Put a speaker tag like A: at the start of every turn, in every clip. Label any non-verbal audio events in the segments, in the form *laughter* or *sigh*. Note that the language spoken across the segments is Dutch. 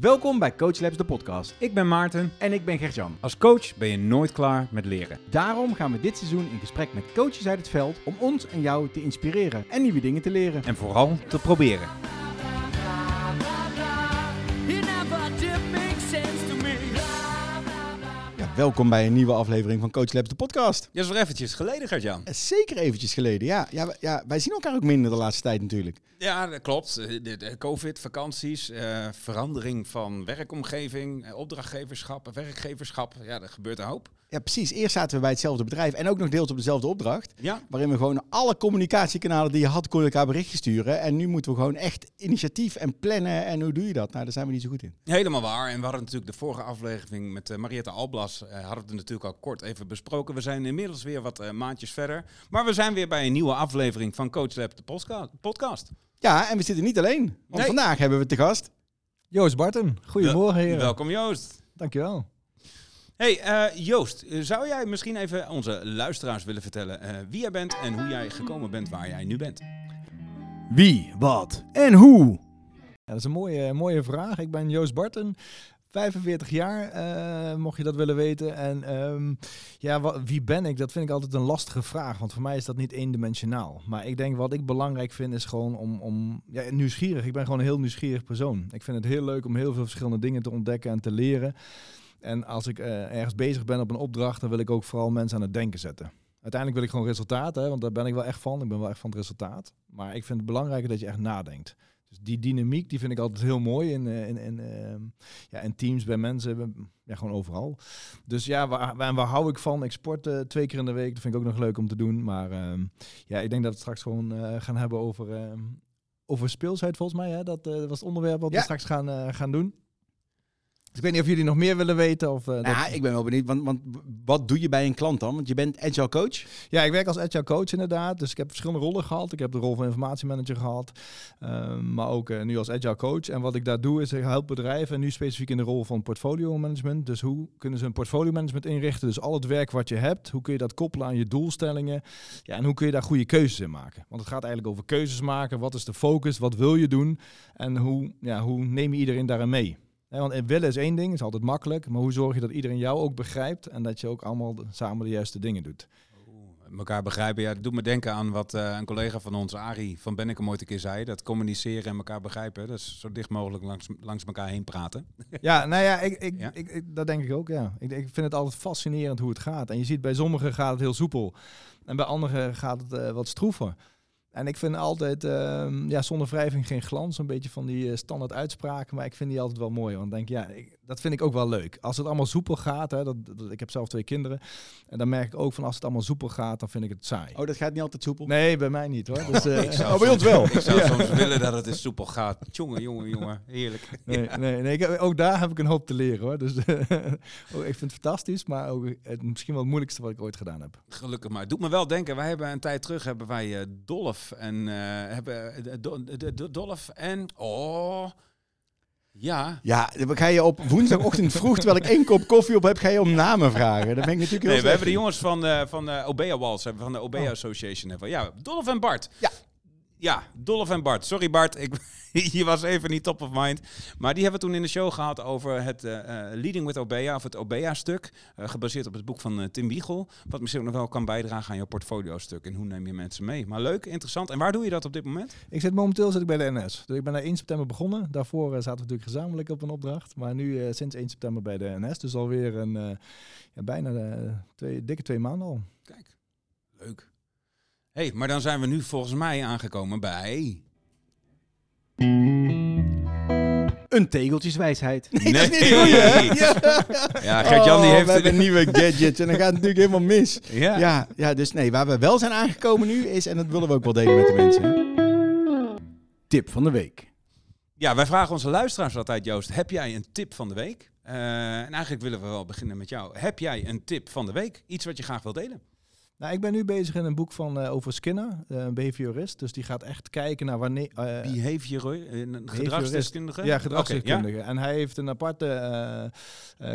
A: Welkom bij Coach Labs, de podcast.
B: Ik ben Maarten.
A: En ik ben Gert-Jan.
B: Als coach ben je nooit klaar met leren.
A: Daarom gaan we dit seizoen in gesprek met coaches uit het veld om ons en jou te inspireren en nieuwe dingen te leren.
B: En vooral te proberen.
A: Welkom bij een nieuwe aflevering van Coach Labs, de podcast.
B: Ja, is weer eventjes geleden, Gert-Jan.
A: Eh, Zeker eventjes geleden, ja. Ja, ja. Wij zien elkaar ook minder de laatste tijd natuurlijk.
B: Ja, dat klopt. Eh, De, de Covid, vakanties, eh, verandering van werkomgeving, opdrachtgeverschap, werkgeverschap. Ja, er gebeurt een hoop.
A: Ja, precies. Eerst zaten we bij hetzelfde bedrijf en ook nog deels op dezelfde opdracht.
B: Ja,
A: Waarin we gewoon alle communicatiekanalen die je had, kon je elkaar berichtjes sturen. En nu moeten we gewoon echt initiatief en plannen. En hoe doe je dat? Nou, daar zijn we niet zo goed in.
B: helemaal waar. En we hadden natuurlijk de vorige aflevering met eh, Mariette Alblas, eh, hadden we het natuurlijk al kort even besproken. We zijn inmiddels weer wat eh, maandjes verder. Maar we zijn weer bij een nieuwe aflevering van Coach Lab, de podcast.
A: Ja, en we zitten niet alleen. Want
B: Nee.
A: vandaag hebben we te gast.
C: Joost Barton, goedemorgen heren.
B: Welkom Joost.
C: Dankjewel.
B: Hey eh, Joost, eh, zou jij misschien even onze luisteraars willen vertellen eh, wie jij bent en hoe jij gekomen bent waar jij nu bent?
A: Wie, wat en hoe?
C: Ja, dat is een mooie, mooie vraag. Ik ben Joost Barton, 45 jaar, eh, mocht je dat willen weten. En ehm, ja, wa- wie ben ik? Dat vind ik altijd een lastige vraag, want voor mij is dat niet eendimensionaal. Maar ik denk wat ik belangrijk vind is gewoon om, om ja, nieuwsgierig. Ik ben gewoon een heel nieuwsgierig persoon. Ik vind het heel leuk om heel veel verschillende dingen te ontdekken en te leren. En als ik eh, ergens bezig ben op een opdracht, dan wil ik ook vooral mensen aan het denken zetten. Uiteindelijk wil ik gewoon resultaat, hè, want daar ben ik wel echt van. Ik ben wel echt van het resultaat. Maar ik vind het belangrijker dat je echt nadenkt. Dus die dynamiek, die vind ik altijd heel mooi in, eh, in, in, ehm, ja, in teams, bij mensen, ja, gewoon overal. Dus ja, waar, waar, waar hou ik van? Ik sport eh, twee keer in de week, dat vind ik ook nog leuk om te doen. Maar ehm, ja, ik denk dat we het straks gewoon gaan hebben over, ehm, over speelsheid volgens mij. Hè? Dat was het onderwerp wat
A: Ja.
C: we straks gaan, gaan doen. Dus ik weet niet of jullie nog meer willen weten. Of, eh, dat-
A: Nou, ik ben wel benieuwd, want, want wat doe je bij een klant dan? Want je bent agile coach.
C: Ja, ik werk als agile coach inderdaad. Dus ik heb verschillende rollen gehad. Ik heb de rol van informatiemanager gehad, ehm, maar ook eh, nu als agile coach. En wat ik daar doe is ik help bedrijven, en nu specifiek in de rol van portfolio management. Dus hoe kunnen ze een portfolio management inrichten? Dus al het werk wat je hebt, hoe kun je dat koppelen aan je doelstellingen? Ja, en hoe kun je daar goede keuzes in maken? Want het gaat eigenlijk over keuzes maken. Wat is de focus? Wat wil je doen? En hoe, ja, hoe neem je iedereen daarin mee? Hè, want willen is één ding, is altijd makkelijk. Maar hoe zorg je dat iedereen jou ook begrijpt en dat je ook allemaal de- samen de juiste dingen doet?
B: Elkaar begrijpen, ja, dat doet me denken aan wat eh, een collega van ons, Arie van Bennekom, ooit een keer zei. Dat communiceren en elkaar begrijpen, dat is zo dicht mogelijk langs, langs elkaar heen praten.
C: Ja, nou ja, ik, ik,
B: Ja?
C: Ik, ik- dat denk ik ook, ja. Ik, ik vind het altijd fascinerend hoe het gaat. En je ziet bij sommigen gaat het heel soepel. En bij anderen gaat het eh, wat stroever. En ik vind altijd, ehm, ja, zonder wrijving geen glans. Een beetje van die eh, standaard uitspraken. Maar ik vind die altijd wel mooi. Want denk, ja, ik, dat vind ik ook wel leuk. Als het allemaal soepel gaat, hè, dat, dat- ik heb zelf twee kinderen. En dan merk ik ook van als het allemaal soepel gaat, dan vind ik het saai.
A: Oh, dat gaat niet altijd soepel.
C: Nee, bij mij niet hoor. Dus, eh,
B: Ik zou
A: Oh, bij ons wel. *laughs*
B: Ik zou soms willen dat het eens soepel gaat. Jongen, jongen, jongen, heerlijk.
C: Nee, nee, nee ik heb- ook daar heb ik een hoop te leren hoor. Dus *laughs* oh, ik vind het fantastisch, maar ook het misschien wel het moeilijkste wat ik ooit gedaan heb.
B: Gelukkig maar. Het doet me wel denken, wij hebben een tijd terug hebben wij eh, Dolf en eh, hebben Do- Do- Do- Dolf en oh ja.
A: Ja, dan ga je op woensdagochtend *laughs* vroeg, terwijl ik één kop koffie op heb, ga je om namen vragen. Dat ben ik natuurlijk heel
B: Nee, we hebben de jongens van, eh van eh Obea Walls, hebben we van de Obea
C: Oh.
B: Association. Ja, Dolf en Bart.
A: Ja.
B: Ja, Dolf en Bart. Sorry Bart, ik, *laughs* je was even niet top of mind. Maar die hebben we toen in de show gehad over het eh, eh, Leading with Obea, of het Obea-stuk. eh, gebaseerd op het boek van Tim Wiegel. Wat misschien ook nog wel kan bijdragen aan je portfolio-stuk. En hoe neem je mensen mee. Maar leuk, interessant. En waar doe je dat op dit moment?
C: Ik zit momenteel zit ik bij de NS. Dus ik ben daar 1 september begonnen. Daarvoor zaten we natuurlijk gezamenlijk op een opdracht. Maar nu sinds 1 september bij de NS. Dus alweer een ja, bijna twee, dikke twee maanden al.
B: Kijk, leuk. Hey, maar dan zijn we nu volgens mij aangekomen bij...
A: Een tegeltjeswijsheid.
B: Nee,
A: dat is niet goed, hè? *laughs*
B: Ja, Gert-Jan die
A: Oh,
B: heeft...
A: we hebben nieuwe gadgets en dan gaat het natuurlijk helemaal mis.
B: Ja.
A: Ja, ja, dus nee, waar we wel zijn aangekomen nu is, en dat willen we ook wel delen met de mensen. Tip van de week.
B: Ja, wij vragen onze luisteraars altijd, Joost, heb jij een tip van de week? Eh, en eigenlijk willen we wel beginnen met jou. Heb jij een tip van de week? Iets wat je graag wil delen?
C: Nou, ik ben nu bezig in een boek van eh, over Skinner, eh, een behaviorist. Dus die gaat echt kijken naar wanneer. eh,
B: Behavior, een gedragsdeskundige?
C: Ja, gedragsdeskundige. En hij heeft een aparte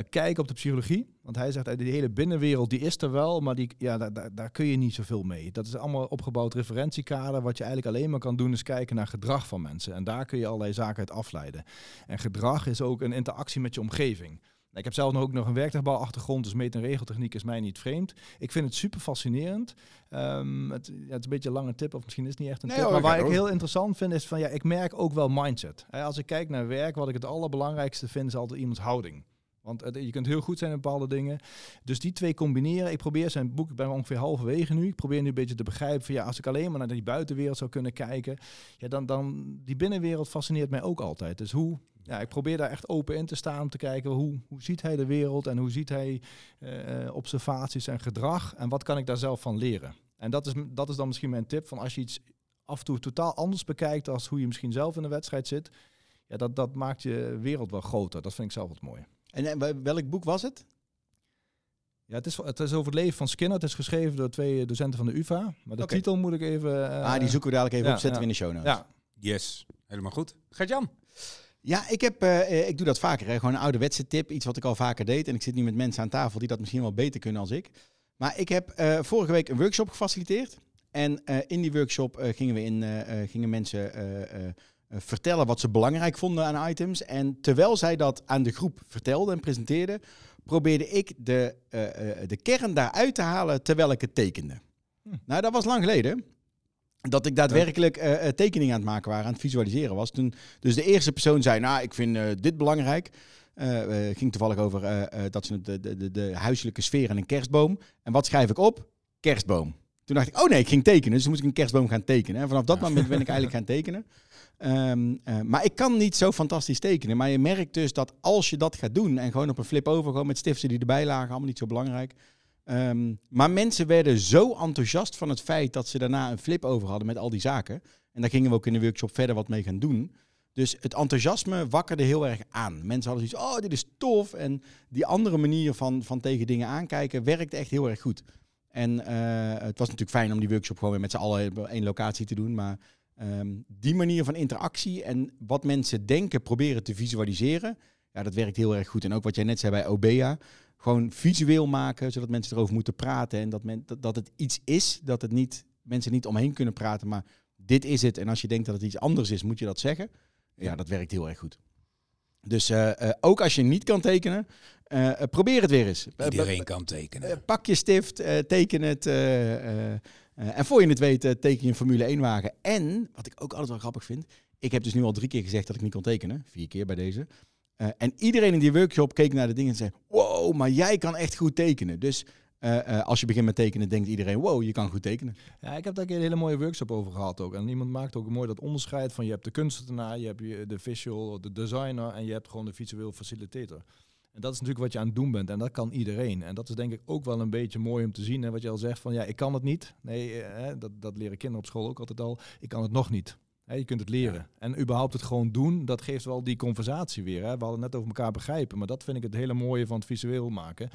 C: kijk op de psychologie. Want hij zegt, die hele binnenwereld die is er wel, maar die, ja, daar, daar, daar kun je niet zoveel mee. Dat is allemaal opgebouwd referentiekader. Wat je eigenlijk alleen maar kan doen is kijken naar gedrag van mensen. En daar kun je allerlei zaken uit afleiden. En gedrag is ook een interactie met je omgeving. Ik heb zelf nog ook nog een werktuigbouwachtergrond, dus meet- en regeltechniek is mij niet vreemd. Ik vind het super fascinerend. Ehm, het, ja, het is een beetje een lange tip, of misschien is het niet echt een
A: Nee,
C: tip. maar waar ik heel interessant vind, is van ja, ik merk ook wel mindset. Als ik kijk naar werk, wat ik het allerbelangrijkste vind, is altijd iemands houding. Want het- je kunt heel goed zijn in bepaalde dingen. Dus die twee combineren. Ik probeer zijn boek, ik ben ongeveer halverwege nu. Ik probeer nu een beetje te begrijpen van ja, als ik alleen maar naar die buitenwereld zou kunnen kijken, ja, dan, dan die binnenwereld fascineert mij ook altijd. Dus hoe, ja, ik probeer daar echt open in te staan om te kijken hoe, hoe ziet hij de wereld en hoe ziet hij eh, eh, observaties en gedrag en wat kan ik daar zelf van leren. En dat is, dat is dan misschien mijn tip van als je iets af en toe totaal anders bekijkt als hoe je misschien zelf in de wedstrijd zit, ja, dat, dat maakt je wereld wel groter. Dat vind ik zelf wat mooi.
A: En wel- welk boek was het?
C: Ja, het is, het is over het leven van Skinner. Het is geschreven door twee docenten van de UvA. Maar de titel moet ik even... eh,
A: ah, die zoeken we dadelijk even
C: ja,
A: op, zetten
C: ja.
A: we in de show notes.
C: Ja,
B: Yes, helemaal goed. Gert-Jan?
A: Ja, ik, heb, eh, eh, ik doe dat vaker. Hè. Gewoon een ouderwetse tip. Iets wat ik al vaker deed. En ik zit nu met mensen aan tafel die dat misschien wel beter kunnen als ik. Maar ik heb eh, vorige week een workshop gefaciliteerd. En in die workshop gingen, we in, gingen mensen vertellen wat ze belangrijk vonden aan items. En terwijl zij dat aan de groep vertelden en presenteerden, probeerde ik de, de kern daaruit te halen terwijl ik het tekende.
C: Hm.
A: Nou, dat was lang geleden. Dat ik daadwerkelijk eh, eh, tekeningen aan het maken waren, aan het visualiseren was. Toen dus de eerste persoon zei, nou, ik vind eh, dit belangrijk. Eh, ging toevallig over dat ze de, de, de, huiselijke sfeer en een kerstboom. En wat schrijf ik op? Kerstboom. Toen dacht ik, oh nee, ik ging tekenen. Dus moest ik een kerstboom gaan tekenen. En vanaf dat
B: Ja.
A: moment ben ik *laughs* eigenlijk gaan tekenen. Ehm, eh, maar ik kan niet zo fantastisch tekenen. Maar je merkt dus dat als je dat gaat doen en gewoon op een flip over, gewoon met stiften die erbij lagen, allemaal niet zo belangrijk. Ehm, maar mensen werden zo enthousiast van het feit dat ze daarna een flip over hadden met al die zaken. En daar gingen we ook in de workshop verder wat mee gaan doen. Dus het enthousiasme wakkerde heel erg aan. Mensen hadden zoiets, oh, dit is tof. En die andere manier van, van tegen dingen aankijken werkte echt heel erg goed. En eh, het was natuurlijk fijn om die workshop gewoon weer met z'n allen op één locatie te doen. Maar ehm, die manier van interactie en wat mensen denken proberen te visualiseren, ja, dat werkt heel erg goed. En ook wat jij net zei bij OBEA, gewoon visueel maken, zodat mensen erover moeten praten. En dat, men, dat, dat het iets is, dat het niet, mensen niet omheen kunnen praten, maar dit is het. En als je denkt dat het iets anders is, moet je dat zeggen. Ja, dat werkt heel erg goed. Dus eh, eh, ook als je niet kan tekenen, eh, probeer het weer eens.
B: Iedereen kan tekenen.
A: pak je stift, teken het. en voor je het weet, teken je een Formule 1 wagen. En, wat ik ook altijd wel grappig vind, ik heb dus nu al drie keer gezegd dat ik niet kon tekenen. Vier keer bij deze. Eh, en iedereen in die workshop keek naar de dingen en zei, wow, maar jij kan echt goed tekenen. Dus eh, eh, als je begint met tekenen, denkt iedereen, wow, je kan goed tekenen.
C: Ja, ik heb daar een hele mooie workshop over gehad ook. En iemand maakt ook mooi dat onderscheid van je hebt de kunstenaar, je hebt de visual, de designer en je hebt gewoon de visueel facilitator. En dat is natuurlijk wat je aan het doen bent en dat kan iedereen. En dat is denk ik ook wel een beetje mooi om te zien. Hè, wat je al zegt van ja, ik kan het niet. Nee, dat, dat leren kinderen op school ook altijd al. Ik kan het nog niet. Hè, je kunt het leren. En überhaupt het gewoon doen, dat geeft wel die conversatie weer. Hè. We hadden net over elkaar begrijpen, maar dat vind ik het hele mooie van het visueel maken.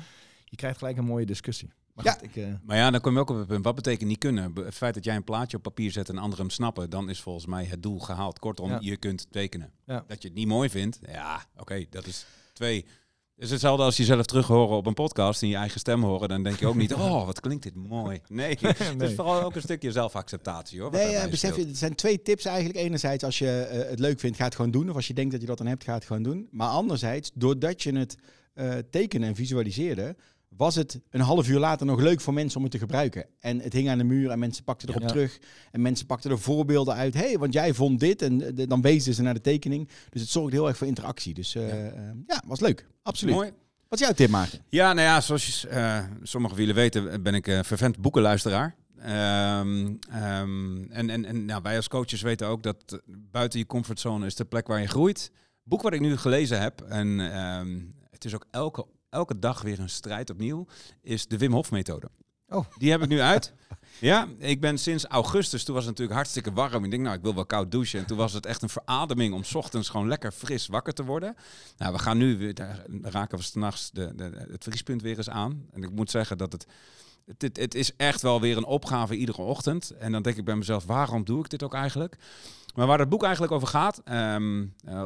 C: Je krijgt gelijk een mooie discussie. Maar
A: Ja.
C: goed, ik, eh,
B: Maar ja, dan kom je ook op het punt. Wat betekent niet kunnen? Het feit dat jij een plaatje op papier zet en anderen hem snappen, dan is volgens mij het doel gehaald. Kortom,
C: Ja.
B: je kunt tekenen.
C: Ja.
B: Dat je het niet mooi vindt, ja, oké, dat is twee. Het is hetzelfde als jezelf terug horen op een podcast en je eigen stem horen. Dan denk je ook niet, *laughs* oh, wat klinkt dit mooi. Nee, *laughs* het is vooral ook een stukje zelfacceptatie hoor.
A: Nee, ja, besef je, het zijn twee tips eigenlijk. Enerzijds, als je eh, het leuk vindt, ga het gewoon doen. Of als je denkt dat je dat dan hebt, ga het gewoon doen. Maar anderzijds, doordat je het eh, tekenen en visualiseerde, was het een half uur later nog leuk voor mensen om het te gebruiken. En het hing aan de muur en mensen pakten erop
C: Ja.
A: terug. En mensen pakten er voorbeelden uit. hey, want jij vond dit. En dan wezen ze naar de tekening. Dus het zorgde heel erg voor interactie. Dus eh,
B: Ja.
A: eh, ja, was leuk. Absoluut.
B: Mooi.
A: Wat is jouw tip, Maarten?
B: Ja, nou ja, zoals je, eh, sommigen willen weten, ben ik een vervent boekenluisteraar. Ehm, ehm, en en, en nou, wij als coaches weten ook dat buiten je comfortzone is de plek waar je groeit. Boek wat ik nu gelezen heb, en ehm, het is ook elke, elke dag weer een strijd opnieuw, is de Wim Hof methode.
C: Oh.
B: Die heb ik nu uit. *laughs* Ja, ik ben sinds augustus, toen was het natuurlijk hartstikke warm. Ik denk, nou, ik wil wel koud douchen. En toen was het echt een verademing om 's ochtends gewoon lekker fris wakker te worden. Nou, we gaan nu weer, daar raken we s'nachts het vriespunt weer eens aan. En ik moet zeggen dat het, het, het is echt wel weer een opgave iedere ochtend. En dan denk ik bij mezelf, waarom doe ik dit ook eigenlijk? Maar waar het boek eigenlijk over gaat, eh,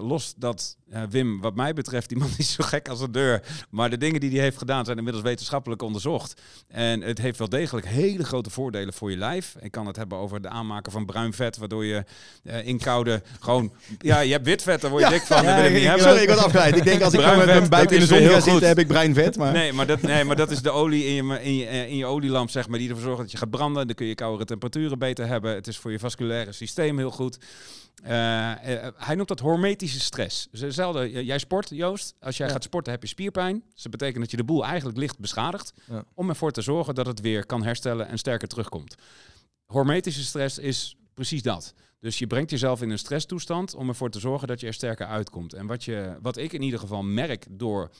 B: los dat eh, Wim, wat mij betreft, die man *laughs* is zo gek als een deur. Maar de dingen die hij heeft gedaan zijn inmiddels wetenschappelijk onderzocht. En het heeft wel degelijk hele grote voordelen voor je lijf. Ik kan het hebben over de aanmaken van bruin vet, waardoor je uh, in koude gewoon... Ja, je hebt wit vet, daar word je dik van.
A: Ja,
B: ik
A: ik-
B: niet hebben.
A: sorry, ik word afgeleid. Ik denk als ik met mijn buik in de zon ga zitten, heb ik bruin vet. Maar
B: Nee maar, dat, nee, maar dat is de olie in je, in je, eh, in je olielamp, zeg maar, die ervoor zorgt dat je gaat branden. Dan kun je koudere temperaturen beter hebben. Het is voor je vasculaire systeem heel goed. Eh, eh, hij noemt dat hormetische stress. Dus hetzelfde, jij sport, Joost. Als jij
C: Ja.
B: gaat sporten, heb je spierpijn. Dus dat betekent dat je de boel eigenlijk licht beschadigt.
C: Ja.
B: Om ervoor te zorgen dat het weer kan herstellen en sterker terugkomt. Hormetische stress is precies dat. Dus je brengt jezelf in een stresstoestand om ervoor te zorgen dat je er sterker uitkomt. En wat, je, wat ik in ieder geval merk door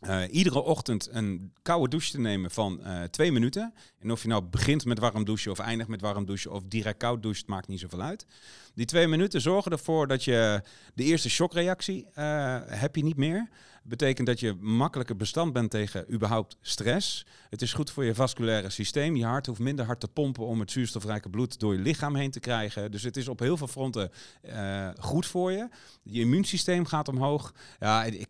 B: eh, iedere ochtend een koude douche te nemen van eh, twee minuten. En of je nou begint met warm douchen of eindigt met warm douchen of direct koud doucht, maakt niet zoveel uit. Die twee minuten zorgen ervoor dat je de eerste shockreactie eh, heb je niet meer. Betekent dat je makkelijker bestand bent tegen überhaupt stress. Het is goed voor je vasculaire systeem. Je hart hoeft minder hard te pompen om het zuurstofrijke bloed door je lichaam heen te krijgen. Dus het is op heel veel fronten goed voor je. Je immuunsysteem gaat omhoog. Ja, ik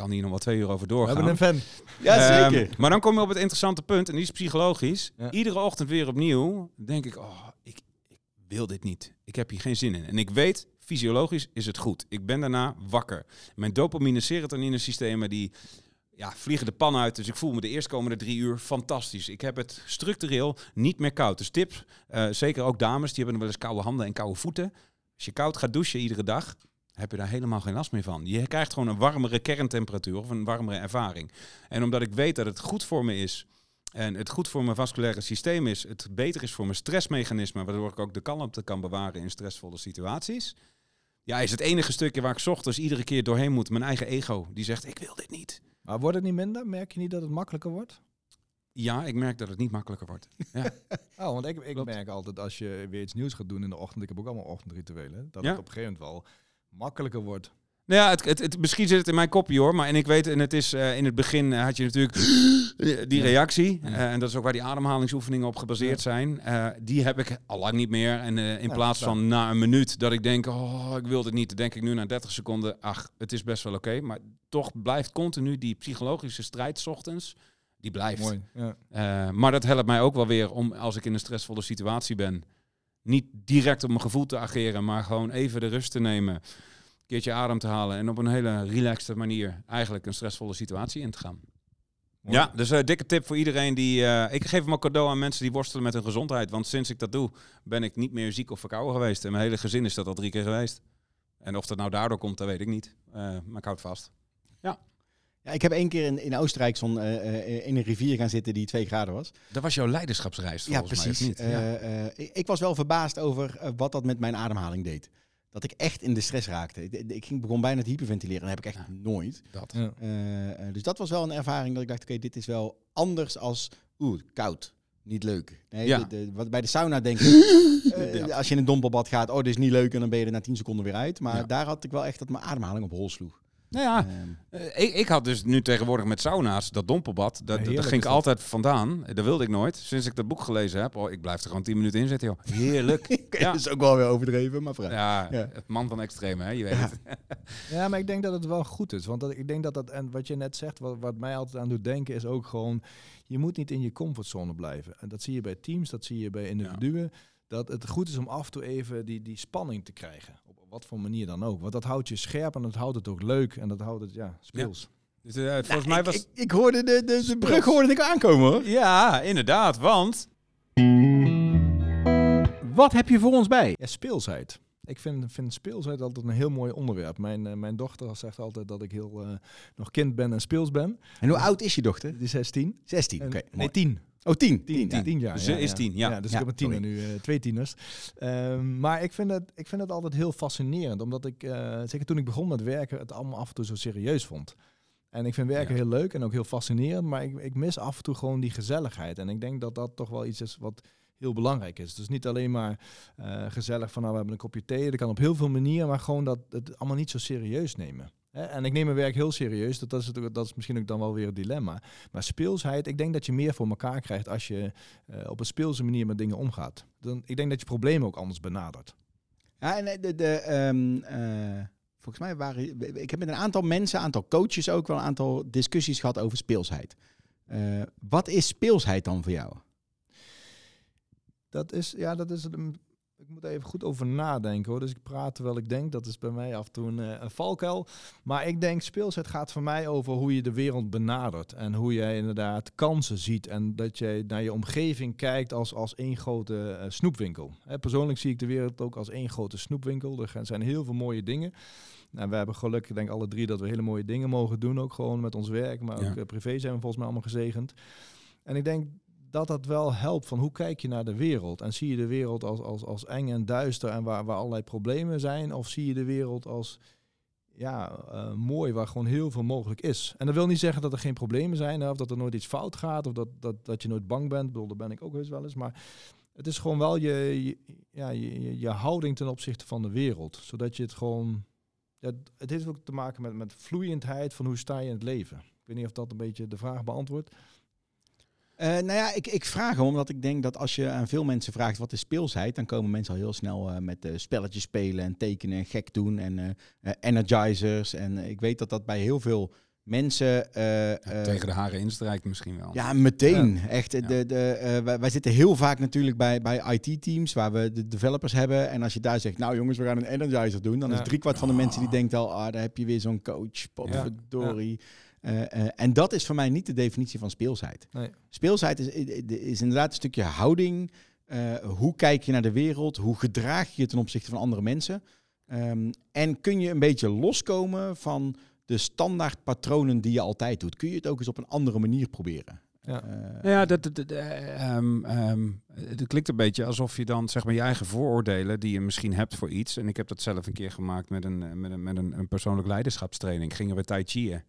B: kan hier nog wel twee uur over
C: We
B: doorgaan.
C: hebben een fan.
A: ja,
B: Ehm,
A: zeker.
B: maar dan kom je op het interessante punt, en die is psychologisch.
C: Ja.
B: Iedere ochtend weer opnieuw denk ik, oh, ik, ik wil dit niet. Ik heb hier geen zin in. En ik weet, fysiologisch is het goed. Ik ben daarna wakker. Mijn dopamine serotonine systemen die ja, vliegen de pan uit. Dus ik voel me de eerstkomende drie uur fantastisch. Ik heb het structureel niet meer koud. Dus tips, eh, zeker ook dames, die hebben wel eens koude handen en koude voeten. Als je koud gaat douchen iedere dag, heb je daar helemaal geen last meer van. Je krijgt gewoon een warmere kerntemperatuur of een warmere ervaring. En omdat ik weet dat het goed voor me is en het goed voor mijn vasculaire systeem is, het beter is voor mijn stressmechanisme, waardoor ik ook de kalmte kan bewaren in stressvolle situaties. Ja, is het enige stukje waar ik ochtends iedere keer doorheen moet. Mijn eigen ego, die zegt, ik wil dit niet.
C: Maar wordt het niet minder? Merk je niet dat het makkelijker wordt?
B: Ja, ik merk dat het niet makkelijker wordt. *laughs*
C: Oh, want ik, ik
B: Klopt.
C: merk altijd als je weer iets nieuws gaat doen in de ochtend, ik heb ook allemaal ochtendrituelen, dat
B: Ja.
C: het op een gegeven moment wel makkelijker wordt.
B: Nou ja, het, het, het- misschien zit het in mijn kopje hoor, maar en ik weet, en het is eh, in het begin eh, had je natuurlijk *gasps* die reactie,
C: Ja.
B: eh, en dat is ook waar die ademhalingsoefeningen op gebaseerd
C: Ja.
B: zijn. Die heb ik al lang niet meer. En in
C: Ja,
B: plaats van na een minuut dat ik denk, oh, ik wil dit niet, dan denk ik nu na 30 seconden, ach, het is best wel oké. Maar toch blijft continu die psychologische strijd 's ochtends, die blijft.
C: Mooi.
B: Maar dat helpt mij ook wel weer om, als ik in een stressvolle situatie ben, niet direct op mijn gevoel te ageren, maar gewoon even de rust te nemen, een keertje adem te halen en op een hele relaxte manier eigenlijk een stressvolle situatie in te gaan.
C: Mooi.
B: Ja, dus een dikke tip voor iedereen die. eh, ik geef hem ook cadeau aan mensen die worstelen met hun gezondheid. Want sinds ik dat doe, ben ik niet meer ziek of verkouden geweest. En mijn hele gezin is dat al drie keer geweest. En of dat nou daardoor komt, dat weet ik niet. Eh, maar ik houd vast.
A: Ja, ik heb één keer in, in Oostenrijk zo'n, eh, eh, in een rivier gaan zitten die twee graden was.
B: Dat was jouw leiderschapsreis,
A: Ja,
B: volgens mij, of
A: precies.
B: niet? Ja.
A: Eh, eh, ik, ik was wel verbaasd over eh, wat dat met mijn ademhaling deed. Dat ik echt in de stress raakte. Ik, ik ging, begon bijna te hyperventileren. Dat heb ik echt
B: Ja.
A: nooit.
B: dat.
C: Ja.
A: Eh, eh, dus dat was wel een ervaring dat ik dacht, oké, dit is wel anders als, oeh, koud. Niet leuk. Nee,
B: Ja.
A: de- de- wat bij de sauna denk ik, *laughs* eh,
B: Ja.
A: als je in een dompelbad gaat, oh, dit is niet leuk en dan ben je er na 10 seconden weer uit. Maar
B: Ja.
A: daar had ik wel echt dat mijn ademhaling op hol sloeg.
B: Nou ja,
A: Ehm,
B: Eh, ik, ik had dus nu tegenwoordig met sauna's, dat dompelbad, dat,
C: is
B: ging ik
C: dat.
B: altijd vandaan. Dat wilde ik nooit. Sinds ik dat boek gelezen heb, oh, ik blijf er gewoon 10 minuten in zitten, joh. Heerlijk. *laughs*
A: ja.
B: Ja.
A: Dat is ook wel weer overdreven, maar vooruit.
B: Ja,
A: Ja.
B: het man van extreme, hè, je weet
A: Ja.
B: het. *laughs*
C: Ja, maar ik denk dat het wel goed is. Want dat, ik denk dat dat, en wat je net zegt, wat, wat mij altijd aan doet denken, is ook gewoon, je moet niet in je comfortzone blijven. En dat zie je bij teams, dat zie je bij individuen. Dat het goed is om af en toe even die, die spanning te krijgen. Wat voor manier dan ook. Want dat houdt je scherp en dat houdt het ook leuk en dat houdt het, ja, speels.
B: Dus, eh, volgens mij
A: Nou, ik,
B: was...
A: ik, ik hoorde de, de, de brug hoorde ik aankomen hoor.
B: Ja, inderdaad, want...
A: Wat heb je voor ons bij?
C: Ja, speelsheid. Ik vind, vind speelsheid altijd een heel mooi onderwerp. Mijn, eh, mijn dochter zegt altijd dat ik heel eh, nog kind ben en speels ben.
A: En hoe oud is je dochter?
C: Die is 16.
A: 16. Oké.
C: Nee, 10.
A: Oh, 10.
C: 10, 10, 10 jaar.
B: Ze is 10, ja.
C: dus
A: Ja,
C: ik heb een tiener
A: sorry.
C: nu, eh, twee tieners. Ehm, maar ik vind, het, ik vind het altijd heel fascinerend, omdat ik, eh, zeker toen ik begon met werken, het allemaal af en toe zo serieus vond. En ik vind werken heel leuk en ook heel fascinerend, maar ik, ik mis af en toe gewoon die gezelligheid. En ik denk dat dat toch wel iets is wat heel belangrijk is. Dus niet alleen maar eh, gezellig van nou we hebben een kopje thee, dat kan op heel veel manieren, maar gewoon dat het allemaal niet zo serieus nemen. En ik neem mijn werk heel serieus. Dat, is, natuurlijk- dat is misschien ook dan wel weer het dilemma. Maar speelsheid, ik denk dat je meer voor elkaar krijgt als je eh, op een speelse manier met dingen omgaat. Dan, ik denk dat je problemen ook anders benadert.
A: Ja, en eh, de, de, ehm, eh, volgens mij waren... Ik heb met een aantal mensen, een aantal coaches ook wel een aantal discussies gehad over speelsheid. Wat is speelsheid dan voor jou?
C: Dat is, ja, dat is een. Ik moet even goed over nadenken hoor. Dus ik praat terwijl ik denk. Dat is bij mij af en toe een, eh, een valkuil. Maar ik denk, speelsheid gaat voor mij over hoe je de wereld benadert. En hoe jij inderdaad kansen ziet. En dat je naar je omgeving kijkt als, als één grote eh, snoepwinkel. Hè, persoonlijk zie ik de wereld ook als één grote snoepwinkel. Er zijn heel veel mooie dingen. En we hebben geluk, ik denk alle drie, dat we hele mooie dingen mogen doen. Ook gewoon met ons werk. Maar ook eh, privé zijn we volgens mij allemaal gezegend. En ik denk dat dat wel helpt van hoe kijk je naar de wereld? En zie je de wereld als, als, als eng en duister en waar, waar allerlei problemen zijn? Of zie je de wereld als ja, eh, mooi, waar gewoon heel veel mogelijk is? En dat wil niet zeggen dat er geen problemen zijn, of dat er nooit iets fout gaat, of dat, dat, dat je nooit bang bent. Ik ben ik ook heus wel eens. Maar het is gewoon wel je, ja, je, je houding ten opzichte van de wereld. Zodat je het gewoon... Ja, het heeft ook te maken met, met vloeiendheid van hoe sta je in het leven. Ik weet niet of dat een beetje de vraag beantwoordt.
A: Eh, nou ja, ik, ik vraag hem omdat ik denk dat als je aan veel mensen vraagt wat is speelsheid, dan komen mensen al heel snel eh, met eh, spelletjes spelen en tekenen en gek doen en eh, eh, energizers. En ik weet dat dat bij heel veel mensen... eh,
B: Ja,
A: eh,
B: tegen de haren instrijkt misschien wel.
A: Ja, meteen. Echt.
B: Ja.
A: De, de, eh, wij, wij zitten heel vaak natuurlijk bij, bij IT-teams waar we de developers hebben. En als je daar zegt, nou jongens, we gaan een energizer doen, dan
C: Ja.
A: is driekwart van de mensen die
B: Ah.
A: denkt al, ah, daar heb je weer zo'n coach. Potverdorie. Eh, eh, en dat is voor mij niet de definitie van speelsheid.
C: Nee.
A: Speelsheid is, is inderdaad een stukje houding. Eh, hoe kijk je naar de wereld? Hoe gedraag je je ten opzichte van andere mensen? Ehm, en kun je een beetje loskomen van de standaard patronen die je altijd doet? Kun je het ook eens op een andere manier proberen?
C: Ja.
B: Ja, dat, dat, dat, eh, ehm, ehm, het klinkt een beetje alsof je dan zeg maar je eigen vooroordelen die je misschien hebt voor iets. En ik heb dat zelf een keer gemaakt met een, met een, met een, een persoonlijk leiderschapstraining. Gingen we tai chiën.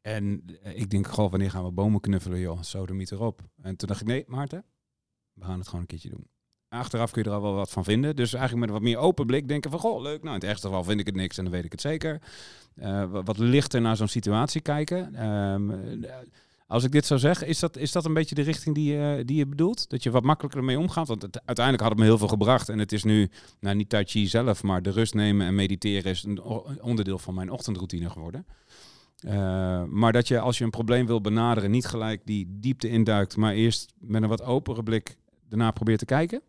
B: En eh, ik denk, goh, wanneer gaan we bomen knuffelen, joh? Sodemiet erop. En toen dacht ik, nee, Maarten, we gaan het gewoon een keertje doen. Achteraf kun je er al wel wat van vinden. Dus eigenlijk met een wat meer open blik denken van, goh, leuk. Nou, in het ergste geval vind ik het niks en dan weet ik het zeker. Eh, wa- wat lichter naar zo'n situatie kijken. Ehm, eh, als ik dit zou zeggen, is dat, is dat een beetje de richting die, die je bedoelt? Dat je wat makkelijker ermee omgaat? Want het, uiteindelijk had het me heel veel gebracht. En het is nu, nou niet Tai Chi zelf, maar de rust nemen en mediteren is een onderdeel van mijn ochtendroutine geworden. Eh, maar dat je als je een probleem wil benaderen, niet gelijk die diepte induikt, maar eerst met een wat openere blik daarna probeert te kijken.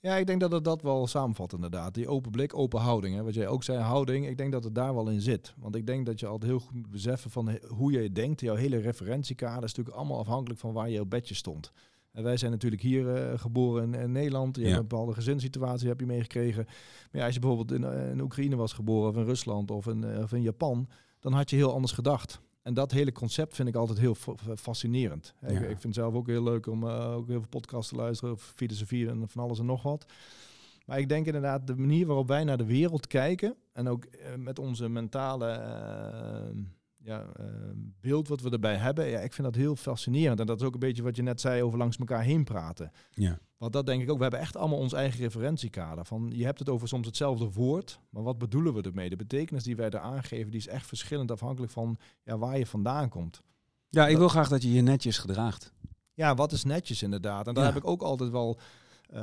C: Ja, ik denk dat het dat wel samenvat inderdaad. Die open blik, open houding. Hè. Wat jij ook zei, houding. Ik denk dat het daar wel in zit. Want ik denk dat je altijd heel goed moet beseffen van hoe je denkt. Jouw hele referentiekader is natuurlijk allemaal afhankelijk van waar je op bedje stond. En wij zijn natuurlijk hier eh, geboren in, in Nederland. Je
B: Ja.
C: hebt een bepaalde gezinssituatie heb je meegekregen. Maar ja, als je bijvoorbeeld in, eh, in Oekraïne was geboren of in Rusland of in, of in Japan, dan had je heel anders gedacht. En dat hele concept vind ik altijd heel fa- fa- fascinerend. Ik,
B: Ja.
C: ik vind het zelf ook heel leuk om eh, ook heel veel podcasts te luisteren over filosofie en van alles en nog wat. Maar ik denk inderdaad de manier waarop wij naar de wereld kijken en ook eh, met onze mentale eh, ja, eh, beeld wat we erbij hebben, ja, ik vind dat heel fascinerend. En dat is ook een beetje wat je net zei over langs elkaar heen praten.
B: Ja.
C: Want dat denk ik ook. We hebben echt allemaal ons eigen referentiekader. Van, je hebt het over soms hetzelfde woord, maar wat bedoelen we ermee? De betekenis die wij er aangeven, die is echt verschillend afhankelijk van ja, waar je vandaan komt.
B: Ja, ik wil graag dat je je netjes gedraagt.
C: Ja, wat is netjes inderdaad. En daar
B: Ja.
C: heb ik ook altijd wel eh,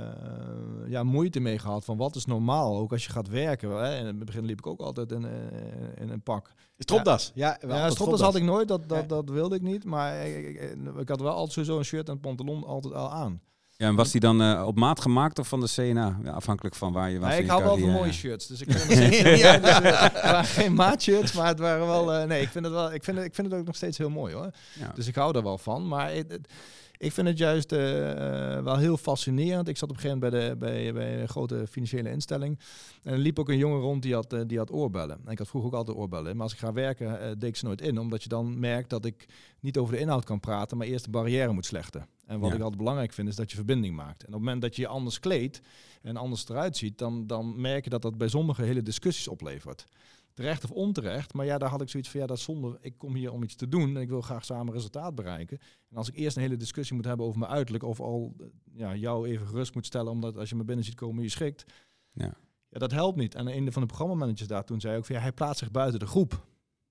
C: ja, moeite mee gehad. Van wat is normaal, ook als je gaat werken. Hè? In het begin liep ik ook altijd in, eh, in een pak.
A: Stropdas. Ja, wel
C: Ja,
A: altijd
C: stropdas had ik nooit, dat, dat,
A: Ja.
C: dat wilde ik niet. Maar ik, ik, ik- ik had wel altijd sowieso een shirt en een pantalon altijd al aan.
B: Ja, en was die dan eh, op maat gemaakt of van de CNA? Ja, afhankelijk van waar je was.
C: Nee,
B: in
C: ik hou wel van mooie shirts. Dus ik er ja, *laughs* dus, geen maatshirts, maar het waren wel... eh, nee, ik vind, het wel, ik, vind het, ik vind het ook nog steeds heel mooi hoor.
B: Ja.
C: Dus ik hou er wel van. Maar het, het- ik vind het juist eh, eh, wel heel fascinerend. Ik zat op een gegeven moment bij, de, bij, bij een grote financiële instelling. En er liep ook een jongen rond die had, eh, die had oorbellen. En ik had vroeger ook altijd oorbellen. Maar als ik ga werken, deed ik ze nooit in. Omdat je dan merkt dat ik niet over de inhoud kan praten, maar eerst de barrière moet slechten. En wat
B: Ja.
C: ik altijd belangrijk vind, is dat je verbinding maakt. En op het moment dat je je anders kleedt en anders eruit ziet, dan, dan merk je dat dat bij sommigen hele discussies oplevert. Terecht of onterecht, maar ja, daar had ik zoiets van, ja, dat is zonde. Ik kom hier om iets te doen en ik wil graag samen resultaat bereiken. En als ik eerst een hele discussie moet hebben over mijn uiterlijk, of al eh, ja, jou even gerust moet stellen, omdat als je me binnen ziet komen, je schrikt.
B: Ja.
C: Ja, dat helpt niet. En een van de programmamanagers daar toen zei ook van ja, hij plaatst zich buiten de groep.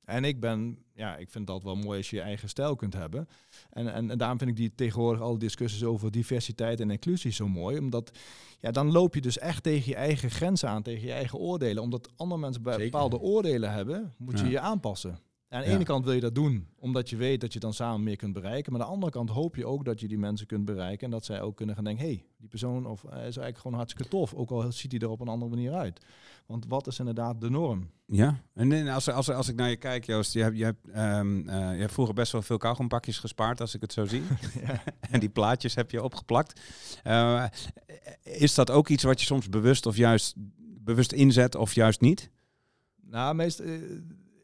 C: En ik ben, ja, ik vind dat wel mooi als je je eigen stijl kunt hebben. En, en, en daarom vind ik die tegenwoordig alle discussies over diversiteit en inclusie zo mooi. Omdat ja, dan loop je dus echt tegen je eigen grenzen aan, tegen je eigen oordelen. Omdat andere mensen
A: Zeker.
C: bepaalde oordelen hebben, moet je
B: Ja.
C: je aanpassen. Aan de
B: Ja.
C: ene kant wil je dat doen, omdat je weet dat je dan samen meer kunt bereiken. Maar aan de andere kant hoop je ook dat je die mensen kunt bereiken. En dat zij ook kunnen gaan denken, hey, die persoon of, eh, is eigenlijk gewoon hartstikke tof. Ook al ziet hij er op een andere manier uit. Want wat is inderdaad de norm?
B: Ja, en als, als, als ik naar je kijk, Joost, je hebt, je, hebt, ehm, eh, je hebt vroeger best wel veel kauwgompakjes gespaard, als ik het zo zie. *laughs*
C: Ja. *laughs*
B: en die plaatjes heb je opgeplakt. Eh, is dat ook iets wat je soms bewust of juist bewust inzet of juist niet?
C: Nou, meest, eh,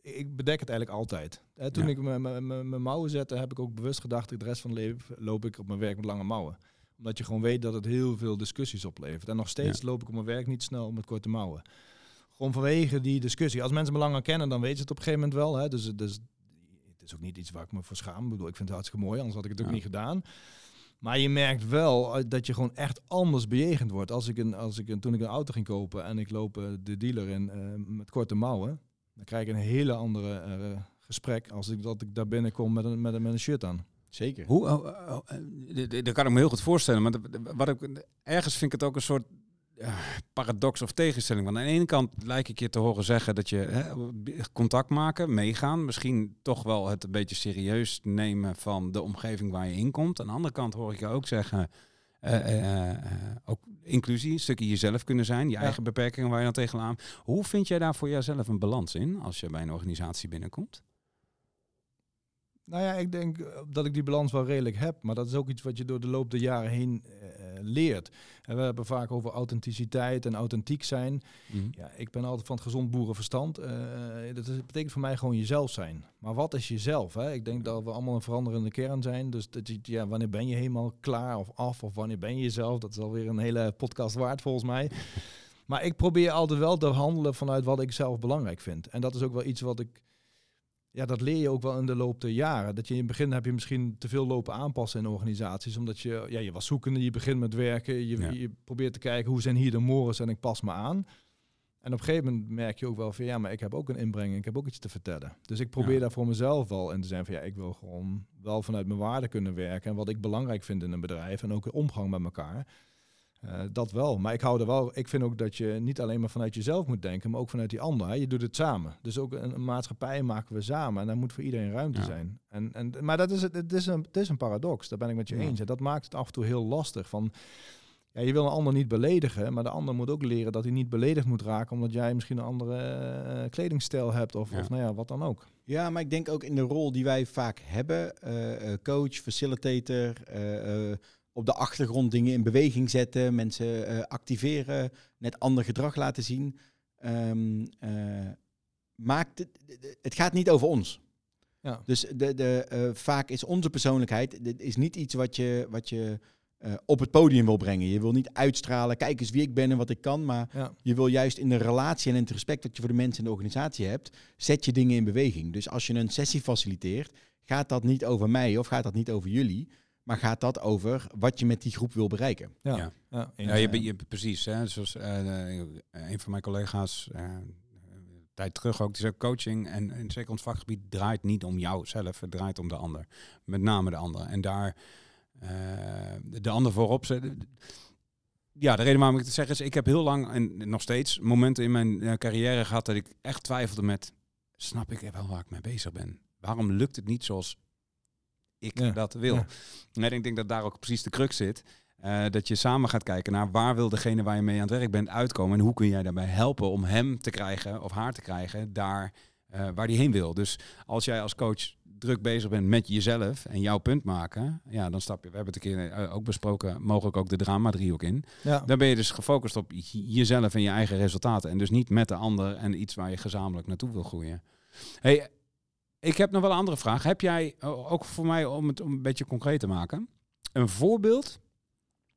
C: ik bedek het eigenlijk altijd. Hè, toen
B: Ja.
C: ik mijn- mouwen zette, heb ik ook bewust gedacht, de rest van het leven loop ik op mijn werk met lange mouwen. Omdat je gewoon weet dat het heel veel discussies oplevert. En nog steeds loop ik op mijn werk niet snel met korte mouwen. Gewoon vanwege die discussie. Als mensen me langer kennen, dan weten ze het op een gegeven moment wel. Hè. Dus, dus het is ook niet iets waar ik me voor schaam. Ik bedoel, ik vind het hartstikke mooi, anders had ik het ook
B: Ja.
C: niet gedaan. Maar je merkt wel eh, dat je gewoon echt anders bejegend wordt. Als ik een, als ik een, toen ik een auto ging kopen en ik loop eh, de dealer in eh, met korte mouwen, dan krijg ik een hele andere eh, gesprek als ik, dat ik daar binnenkom met een, met een, met een shirt aan.
A: Zeker.
B: Hoe, oh, oh, oh, eh, dat kan ik me heel goed voorstellen. Maar wat ik, ergens vind ik het ook een soort eh, paradox of tegenstelling. Want aan de ene kant lijkt ik je te horen zeggen dat je hè, contact maken, meegaan. Misschien toch wel het een beetje serieus nemen van de omgeving waar je in komt. Aan de andere kant hoor ik je ook zeggen... eh, eh, eh, ook inclusie, een stukje jezelf kunnen zijn, je
C: Ja.
B: eigen beperkingen waar je dan tegenaan. Hoe vind jij daar voor jezelf een balans in als je bij een organisatie binnenkomt?
C: Nou ja, ik denk dat ik die balans wel redelijk heb. Maar dat is ook iets wat je door de loop der jaren heen leert. En we hebben vaak over authenticiteit en authentiek zijn. Ja, ik ben altijd van het gezond boerenverstand. Eh, dat is, betekent voor mij gewoon jezelf zijn. Maar wat is jezelf? Hè? Ik denk dat we allemaal een veranderende kern zijn. Dus dat je, ja, wanneer ben je helemaal klaar of af? Of wanneer ben je jezelf? Dat is alweer een hele podcast waard volgens mij. *laughs* Maar ik probeer altijd wel te handelen vanuit wat ik zelf belangrijk vind. En dat is ook wel iets wat ik... Ja, dat leer je ook wel in de loop der jaren. Dat je in het begin heb je misschien te veel lopen aanpassen in organisaties. Omdat je, ja, je was zoekende, je begint met werken. Je,
B: Ja.
C: je probeert te kijken hoe zijn hier de mores en ik pas me aan. En op een gegeven moment merk je ook wel van ja, maar ik heb ook een inbreng, ik heb ook iets te vertellen. Dus ik probeer
B: Ja.
C: daar voor mezelf wel in te zijn van ja, ik wil gewoon wel vanuit mijn waarde kunnen werken en wat ik belangrijk vind in een bedrijf en ook de omgang met elkaar. Eh, dat wel. Maar ik hou er wel. Ik vind ook dat je niet alleen maar vanuit jezelf moet denken, maar ook vanuit die ander. Hè. Je doet het samen. Dus ook een, een maatschappij maken we samen. En daar moet voor iedereen ruimte
B: Ja.
C: zijn. En, en, maar dat is het, het, is een, het is een paradox. Daar ben ik met je
B: Ja.
C: eens. En dat maakt het af en toe heel lastig. Van, ja, je wil een ander niet beledigen, maar de ander moet ook leren dat hij niet beledigd moet raken, omdat jij misschien een andere eh, kledingstijl hebt of,
B: Ja.
C: of nou ja, wat dan ook.
A: Ja, maar ik denk ook in de rol die wij vaak hebben, eh, eh, coach, facilitator, eh, eh, op de achtergrond dingen in beweging zetten, mensen eh, activeren, net ander gedrag laten zien. Eh, maakt het, het gaat niet over ons.
C: Ja.
A: Dus de, de, eh, vaak is onze persoonlijkheid dit is niet iets wat je, wat je op het podium wil brengen. Je wil niet uitstralen, kijk eens wie ik ben en wat ik kan, maar
C: Ja.
A: je wil juist in de relatie en in het respect dat je voor de mensen in de organisatie hebt, zet je dingen in beweging. Dus als je een sessie faciliteert, gaat dat niet over mij of gaat dat niet over jullie, maar gaat dat over wat je met die groep wil bereiken.
C: Ja,
B: Ja.
C: ja.
B: Ja, je, bent- je, precies. Hè? Zoals eh, een van mijn collega's, eh, een tijd terug ook, die zei coaching en, en zeker ons vakgebied draait niet om jou zelf, het draait om de ander. Met name de ander. En daar eh, de, de ander voorop zetten. Ja, de reden waarom ik het zeg is, ik heb heel lang en nog steeds momenten in mijn carrière gehad dat ik echt twijfelde met, snap ik wel waar ik mee bezig ben? Waarom lukt het niet zoals ik
C: Ja,
B: dat wil?
C: ja.
B: En ik denk dat daar ook precies de crux zit. Eh, dat je samen gaat kijken naar waar wil degene waar je mee aan het werk bent uitkomen. En hoe kun jij daarbij helpen om hem te krijgen of haar te krijgen daar eh, waar die heen wil. Dus als jij als coach druk bezig bent met jezelf en jouw punt maken, ja, dan stap je. We hebben het een keer eh, ook besproken, mogelijk ook de drama driehoek in.
C: Ja.
B: Dan ben je dus gefocust op jezelf en je eigen resultaten. En dus niet met de ander en iets waar je gezamenlijk naartoe wil groeien. Hey, ik heb nog wel een andere vraag. Heb jij, o- ook voor mij om het om een beetje concreet te maken, een voorbeeld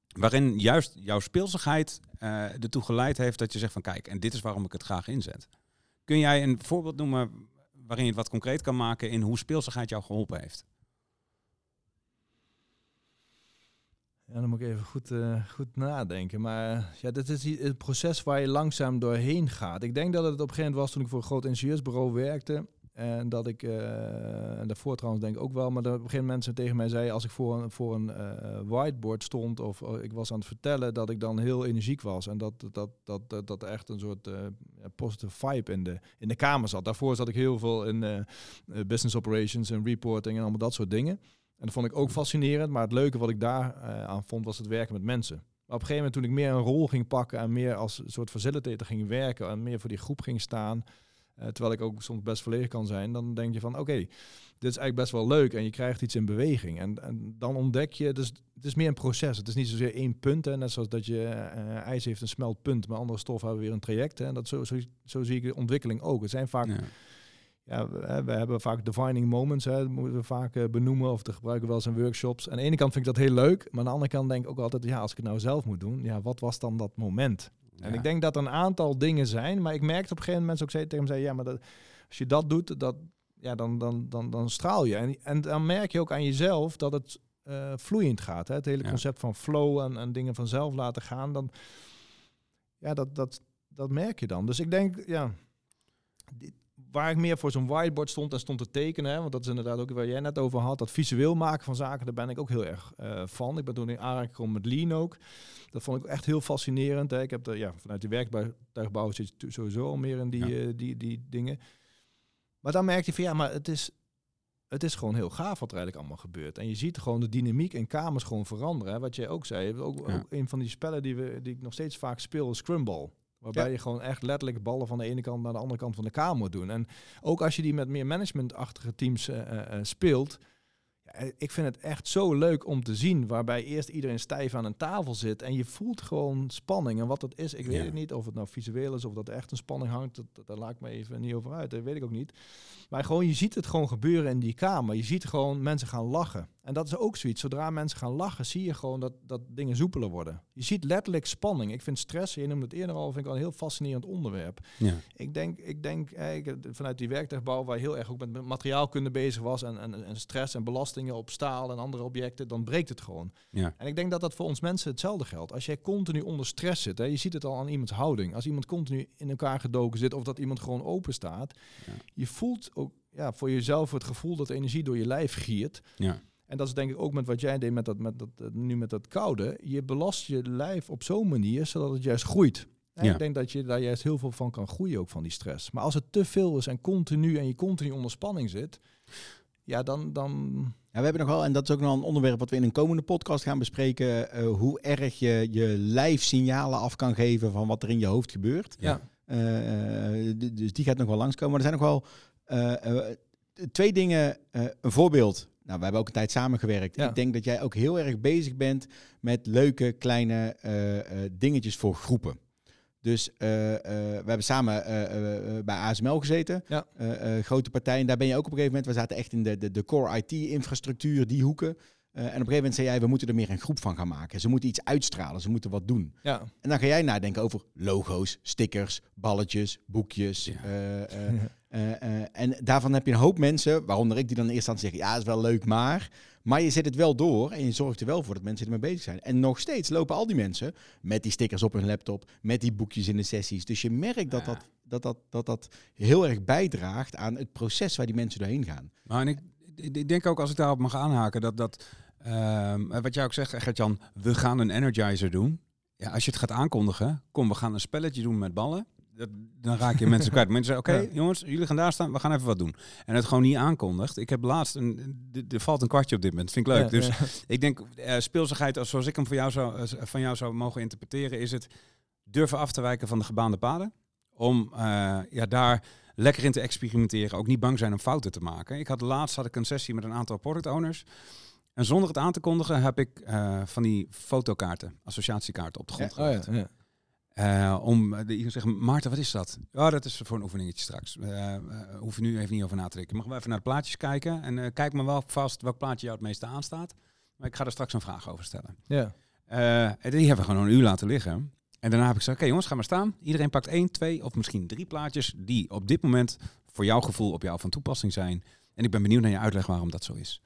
B: waarin juist jouw speelsigheid eh ertoe geleid heeft dat je zegt van kijk, en dit is waarom ik het graag inzet. Kun jij een voorbeeld noemen waarin je het wat concreet kan maken in hoe speelsigheid jou geholpen heeft?
C: Ja, dan moet ik even goed, eh, goed nadenken. Maar eh, ja, dit is een proces waar je langzaam doorheen gaat. Ik denk dat het op een gegeven moment was toen ik voor een groot ingenieursbureau werkte. En dat ik, eh, daarvoor trouwens denk ik ook wel, maar dat op een gegeven moment mensen tegen mij zei, als ik voor een, voor een eh, whiteboard stond of oh, ik was aan het vertellen, dat ik dan heel energiek was. En dat, dat, dat, dat, echt een soort eh, positive vibe in de, in de kamer zat. Daarvoor zat ik heel veel in eh, eh, business operations en reporting en allemaal dat soort dingen. En dat vond ik ook fascinerend. Maar het leuke wat ik daar eh, aan vond, was het werken met mensen. Maar op een gegeven moment toen ik meer een rol ging pakken en meer als soort facilitator ging werken en meer voor die groep ging staan, eh, terwijl ik ook soms best verlegen kan zijn, dan denk je van oké, dit is eigenlijk best wel leuk en je krijgt iets in beweging. En, en dan ontdek je, dus het is meer een proces. Het is niet zozeer één punt, hè, net zoals dat je eh, ijs heeft een smeltpunt, maar andere stoffen hebben weer een traject. Hè, en dat zo, zo, zo zie ik de ontwikkeling ook. Het zijn vaak
B: Ja.
C: ja, we, hè, we hebben vaak defining moments, hè, dat moeten we vaak eh, benoemen of te gebruiken wel eens in workshops. Aan de ene kant vind ik dat heel leuk, maar aan de andere kant denk ik ook altijd, ja, als ik het nou zelf moet doen, ja, wat was dan dat moment? En
B: Ja.
C: ik denk dat er een aantal dingen zijn, maar ik merkte op een gegeven moment ook tegen hem, zei, ja, maar dat, als je dat doet, dat, ja, dan, dan, dan, dan straal je. En, en dan merk je ook aan jezelf dat het eh, vloeiend gaat. Hè? Het hele
B: Ja.
C: concept van flow en, en dingen vanzelf laten gaan, dan, ja, dat, dat, dat merk je dan. Dus ik denk, ja, waar ik meer voor zo'n whiteboard stond en stond te tekenen, hè, want dat is inderdaad ook waar jij net over had, dat visueel maken van zaken, daar ben ik ook heel erg eh, van. Ik ben toen in aanraking gekomen met Lean ook. Dat vond ik echt heel fascinerend. Hè. Ik heb er, ja, vanuit die werktuigbouw zit je sowieso al meer in die,
B: Ja.
C: eh, die, die dingen. Maar dan merkte je van ja, maar het is, het is gewoon heel gaaf wat er eigenlijk allemaal gebeurt. En je ziet gewoon de dynamiek in kamers gewoon veranderen. Hè. Wat jij ook zei, ook,
B: Ja.
C: ook een van die spellen die, we, die ik nog steeds vaak speel is Scrumble. Waarbij
A: Ja.
C: je gewoon echt letterlijk ballen van de ene kant naar de andere kant van de kamer moet doen. En ook als je die met meer managementachtige teams eh, eh, eh, speelt. Ja, ik vind het echt zo leuk om te zien. Waarbij eerst iedereen stijf aan een tafel zit. En je voelt gewoon spanning. En wat dat is, ik weet
B: Ja.
C: het niet. Of het nou visueel is of dat er echt een spanning hangt. Dat, dat, daar laat ik me even niet over uit. Dat weet ik ook niet. Maar gewoon, je ziet het gewoon gebeuren in die kamer. Je ziet gewoon mensen gaan lachen. En dat is ook zoiets. Zodra mensen gaan lachen, zie je gewoon dat, dat dingen soepeler worden. Je ziet letterlijk spanning. Ik vind stress, je noemde het eerder al, vind ik al een heel fascinerend onderwerp.
B: Ja.
C: Ik denk, ik denk eh, vanuit die werktuigbouw, waar heel erg ook met materiaalkunde bezig was en, en, en stress en belastingen op staal en andere objecten, dan breekt het gewoon.
B: Ja.
C: En ik denk dat dat voor ons mensen hetzelfde geldt. Als jij continu onder stress zit, hè, je ziet het al aan iemands houding. Als iemand continu in elkaar gedoken zit of dat iemand gewoon open staat,
B: Ja.
C: je voelt ook ja, voor jezelf het gevoel dat energie door je lijf giert.
B: Ja.
C: En dat is denk ik ook met wat jij deed met dat, met dat, eh, nu met dat koude. Je belast je lijf op zo'n manier zodat het juist groeit. En
B: Ja.
C: Ik denk dat je daar juist heel veel van kan groeien, ook van die stress. Maar als het te veel is en continu en je continu onder spanning zit, ja, dan, dan
A: Ja, we hebben nog wel, en dat is ook nog een onderwerp wat we in een komende podcast gaan bespreken, eh, hoe erg je je lijf signalen af kan geven van wat er in je hoofd gebeurt.
C: ja.
A: Eh, dus die gaat nog wel langskomen. Maar er zijn nog wel twee dingen. een voorbeeld. Nou, we hebben ook een tijd samengewerkt.
C: Ja.
A: Ik denk dat jij ook heel erg bezig bent met leuke kleine eh, eh, dingetjes voor groepen. Dus eh, we hebben samen bij ASML gezeten.
C: Ja.
A: Grote partij. En daar ben je ook op een gegeven moment. We zaten echt in de, de, de core IT-infrastructuur, die hoeken. En op een gegeven moment zei jij, we moeten er meer een groep van gaan maken. Ze moeten iets uitstralen, ze moeten wat doen.
C: ja.
A: En dan ga jij nadenken over logo's, stickers, balletjes, boekjes. *laughs* Eh, eh, en daarvan heb je een hoop mensen, waaronder ik, die dan eerst aan zeggen, ja, is wel leuk, maar... Maar je zet het wel door en je zorgt er wel voor dat mensen ermee bezig zijn. En nog steeds lopen al die mensen met die stickers op hun laptop, met die boekjes in de sessies. Dus je merkt dat, dat, dat, dat, dat, dat heel erg bijdraagt aan het proces waar die mensen doorheen gaan.
B: Maar en ik, ik ik denk ook, als ik daarop mag aanhaken, dat, dat ehm, wat jij ook zegt, Gert-Jan, we gaan een energizer doen. Ja, als je het gaat aankondigen, kom, we gaan een spelletje doen met ballen. Dat, dan raak je mensen *laughs* kwijt. Mensen zeggen, oké jongens, jullie gaan daar staan, we gaan even wat doen. En het gewoon niet aankondigt. Ik heb laatst, een, er valt een kwartje op dit moment, vind ik leuk. Dus ik denk, eh, speelsigheid, als- zoals ik hem voor jou zou, eh, van jou zou mogen interpreteren, is het durven af te wijken van de gebaande paden. Om eh, ja, daar lekker in te experimenteren. Ook niet bang zijn om fouten te maken. Ik had laatst had ik een sessie met een aantal product owners. En zonder het aan te kondigen heb ik van die fotokaarten, associatiekaarten op de grond
C: Oh,
B: gelegd.
C: ja, ja.
B: Eh, om eh, de, zeggen, Maarten, wat is dat? Ja, dat is voor een oefeningetje straks. Eh eh, hoef je nu even niet over na te denken. Mag we even naar de plaatjes kijken? En kijk maar wel vast welk plaatje jou het meeste aanstaat. Maar ik ga er straks een vraag over stellen.
C: ja.
B: En die hebben we gewoon een uur laten liggen. En daarna heb ik gezegd, oké jongens, ga maar staan. Iedereen pakt één, twee of misschien drie plaatjes die op dit moment voor jouw gevoel op jou van toepassing zijn. En ik ben benieuwd naar je uitleg waarom dat zo is.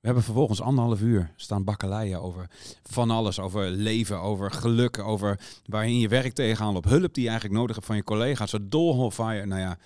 B: We hebben vervolgens anderhalf uur staan bakkeleien over van alles. Over leven, over geluk, over waarin je werk tegenaan op hulp die je eigenlijk nodig hebt van je collega's. Waar je, nou ja...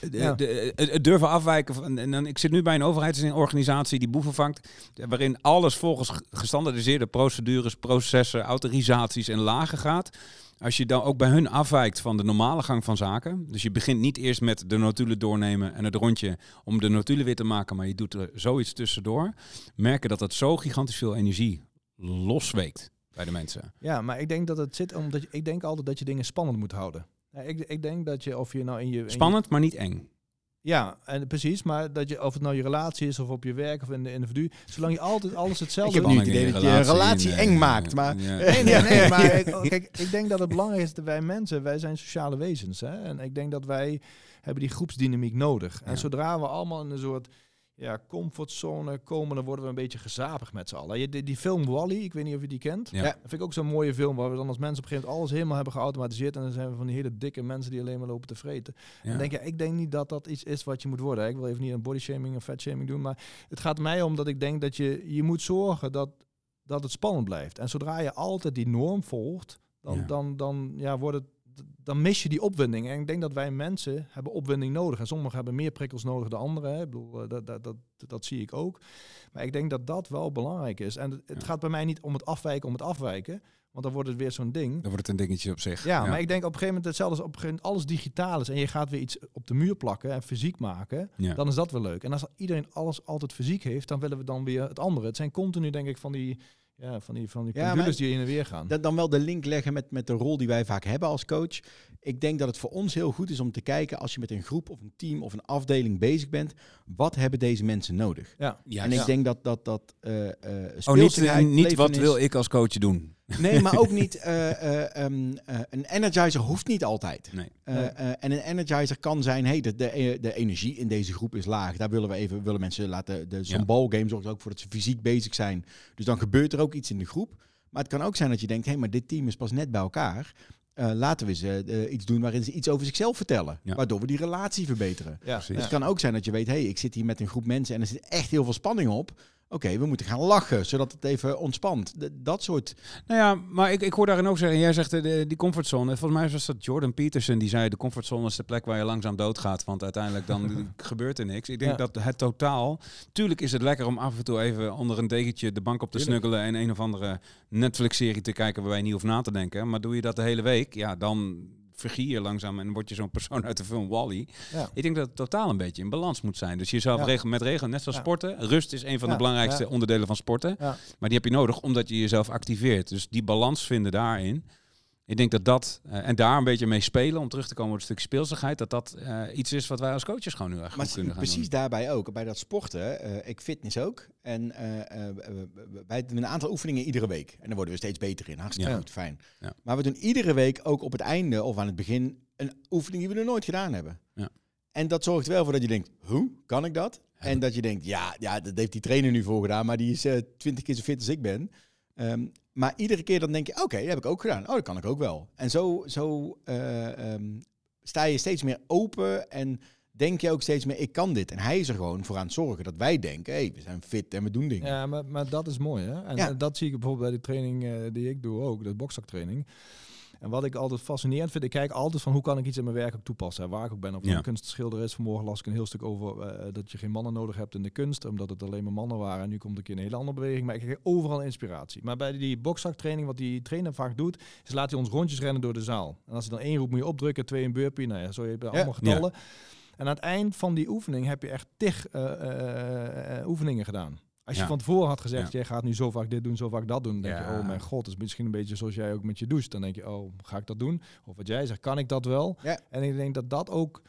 B: de-
C: Ja.
B: de- het het durven afwijken. Van, en dan, ik zit nu bij een overheidsorganisatie die boeven vangt. Waarin alles volgens g- gestandaardiseerde procedures, processen, autorisaties en lagen gaat. Als je dan ook bij hun afwijkt van de normale gang van zaken. Dus je begint niet eerst met de notulen doornemen en het rondje om de notulen weer te maken. Maar je doet er zoiets tussendoor. Merken dat het zo gigantisch veel energie losweekt bij de mensen.
C: Ja, maar ik denk dat het zit omdat je, ik denk altijd dat je dingen spannend moet houden. Ja, ik, ik denk dat je of je nou in je in je-
B: Spannend, maar niet eng.
C: Ja, en precies, maar dat je of het nou je relatie is of op je werk of in de individu, zolang je altijd alles
A: Ik
C: hetzelfde
A: heb nu
C: doet.
A: het
B: Spanning
A: idee
B: in
A: dat je een
B: relatie,
A: eng
B: nee,
A: maakt, maar...
B: ja. *laughs*
C: Nee, nee, nee, maar *laughs* ik, oh, kijk, ik denk dat het belangrijk is dat wij mensen, wij zijn sociale wezens. Hè? En ik denk dat wij hebben die groepsdynamiek nodig. En
B: Ja.
C: zodra we allemaal in een soort ja, comfortzone komen, dan worden we een beetje gezapig met z'n allen. Je, die, die film Wally, ik weet niet of je die kent.
B: Ja.
C: Dat vind ik ook zo'n mooie film, waar we dan als mensen op een gegeven moment alles helemaal hebben geautomatiseerd. En dan zijn we van die hele dikke mensen die alleen maar lopen te vreten.
B: Ja.
C: Dan denk je, ik denk niet dat dat iets is wat je moet worden. Ik wil even niet een bodyshaming of fatshaming doen, maar het gaat mij om dat ik denk dat je, je moet zorgen dat, dat het spannend blijft. En zodra je altijd die norm volgt, dan,
B: Ja.
C: dan, dan, ja, wordt het, dan mis je die opwinding. En ik denk dat wij mensen hebben opwinding nodig. En sommigen hebben meer prikkels nodig dan anderen. Hè. Ik bedoel, eh, dat, dat, dat, dat zie ik ook. Maar ik denk dat dat wel belangrijk is. En het, het
B: Ja.
C: gaat bij mij niet om het afwijken om het afwijken. Want dan wordt het weer zo'n ding.
B: Dan wordt het een dingetje op zich.
C: Ja, maar ik denk op een gegeven moment hetzelfde als op een gegeven moment alles digitaal is en je gaat weer iets op de muur plakken en fysiek maken,
B: Ja.
C: dan is dat wel leuk. En als iedereen alles altijd fysiek heeft, dan willen we dan weer het andere. Het zijn continu denk ik van die, ja, van die, van die
A: Ja,
C: pendules die heen en weer gaan.
A: Dan, dan wel de link leggen met, met de rol die wij vaak hebben als coach. Ik denk dat het voor ons heel goed is om te kijken als je met een groep of een team of een afdeling bezig bent. Wat hebben deze mensen nodig?
C: ja.
B: Ja,
A: en ik denk dat dat, dat eh eh
B: Oh, niet,
A: speelsigheid,
B: niet wat wil ik als coach doen?
A: Nee, maar ook niet. *laughs* eh, eh, ehm, eh, een energizer hoeft niet altijd.
B: Nee.
A: Eh, eh, en een energizer kan zijn, hey, de, de, de energie in deze groep is laag. Daar willen we even, willen mensen laten. De, Zo'n
B: Ja.
A: balgame zorgt er ook voor dat ze fysiek bezig zijn. Dus dan gebeurt er ook iets in de groep. Maar het kan ook zijn dat je denkt, hé, hey, maar dit team is pas net bij elkaar. Eh, laten we ze eh, iets doen waarin ze iets over zichzelf vertellen.
B: Ja.
A: Waardoor we die relatie verbeteren.
C: Ja.
A: Dus het kan ook zijn dat je weet, hé, hey, ik zit hier met een groep mensen en er zit echt heel veel spanning op. Oké, we moeten gaan lachen, zodat het even ontspant. Dat soort
B: Nou ja, maar ik, ik hoor daarin ook zeggen, jij zegt eh, de, die comfortzone. Volgens mij was dat Jordan Peterson die zei, de comfortzone is de plek waar je langzaam doodgaat. Want uiteindelijk dan *laughs* gebeurt er niks. Ik denk
C: Ja.
B: dat het totaal... Tuurlijk is het lekker om af en toe even onder een dekentje de bank op te
C: Tuurlijk.
B: snuggelen... en een of andere Netflix-serie te kijken waarbij je niet hoeft na te denken. Maar doe je dat de hele week, ja, dan vergier je langzaam en word je zo'n persoon uit de film Wally.
C: Ja.
B: Ik denk dat het totaal een beetje in balans moet zijn. Dus jezelf
C: Ja.
B: regel met regel, net zoals
C: Ja.
B: sporten. Rust is een van de belangrijkste onderdelen van sporten. Maar die heb je nodig omdat je jezelf activeert. Dus die balans vinden daarin. Ik denk dat dat, eh, en daar een beetje mee spelen, om terug te komen op het stukje speelsigheid, dat dat eh, iets is wat wij als coaches gewoon nu echt
A: Maar
B: kunnen gaan
A: precies
B: doen.
A: daarbij ook. Bij dat sporten, eh, ik fitness ook. En wij doen een aantal oefeningen iedere week. En daar worden we steeds beter in. Hartstikke
C: Ja.
A: goed, fijn.
B: Ja.
A: Maar we doen iedere week ook op het einde of aan het begin een oefening die we nog nooit gedaan hebben.
B: Ja.
A: En dat zorgt wel voor dat je denkt, hoe kan ik dat? En dat je denkt, ja, ja, dat heeft die trainer nu voor gedaan, maar die is twintig keer zo fit als ik ben. Ehm, maar iedere keer dan denk je, oké, dat heb ik ook gedaan. Oh, dat kan ik ook wel. En zo, zo eh, ehm, sta je steeds meer open en denk je ook steeds meer, ik kan dit. En hij is er gewoon voor aan het zorgen dat wij denken, hé, we zijn fit en we doen dingen.
C: Ja, maar, maar dat is mooi. Hè? En
A: Ja.
C: eh, dat zie ik bijvoorbeeld bij de training eh, die ik doe ook, de boksaktraining. En wat ik altijd fascinerend vind, ik kijk altijd van hoe kan ik iets in mijn werk ook toepassen. hè, Waar ik ook ben, of
B: Ja.
C: een kunstschilder is. Vanmorgen las ik een heel stuk over eh, dat je geen mannen nodig hebt in de kunst, omdat het alleen maar mannen waren. En nu komt een keer een hele andere beweging. Maar ik krijg overal inspiratie. Maar bij die boksaktraining, wat die trainer vaak doet, is laat hij ons rondjes rennen door de zaal. En als hij dan één roept, moet je opdrukken, twee een burpee. Nou ja, zo heb je allemaal
B: Ja.
C: getallen. En aan het eind van die oefening heb je echt tig eh, eh, oefeningen gedaan. Als je
B: Ja.
C: van tevoren had gezegd,
B: Ja.
C: jij gaat nu zo vaak dit doen, zo vaak dat doen, dan denk
B: Ja.
C: je, oh mijn god, dat is misschien een beetje zoals jij ook met je douche. Dan denk je, oh, ga ik dat doen? Of wat jij zegt, kan ik dat wel?
A: Ja.
C: En ik denk dat dat ook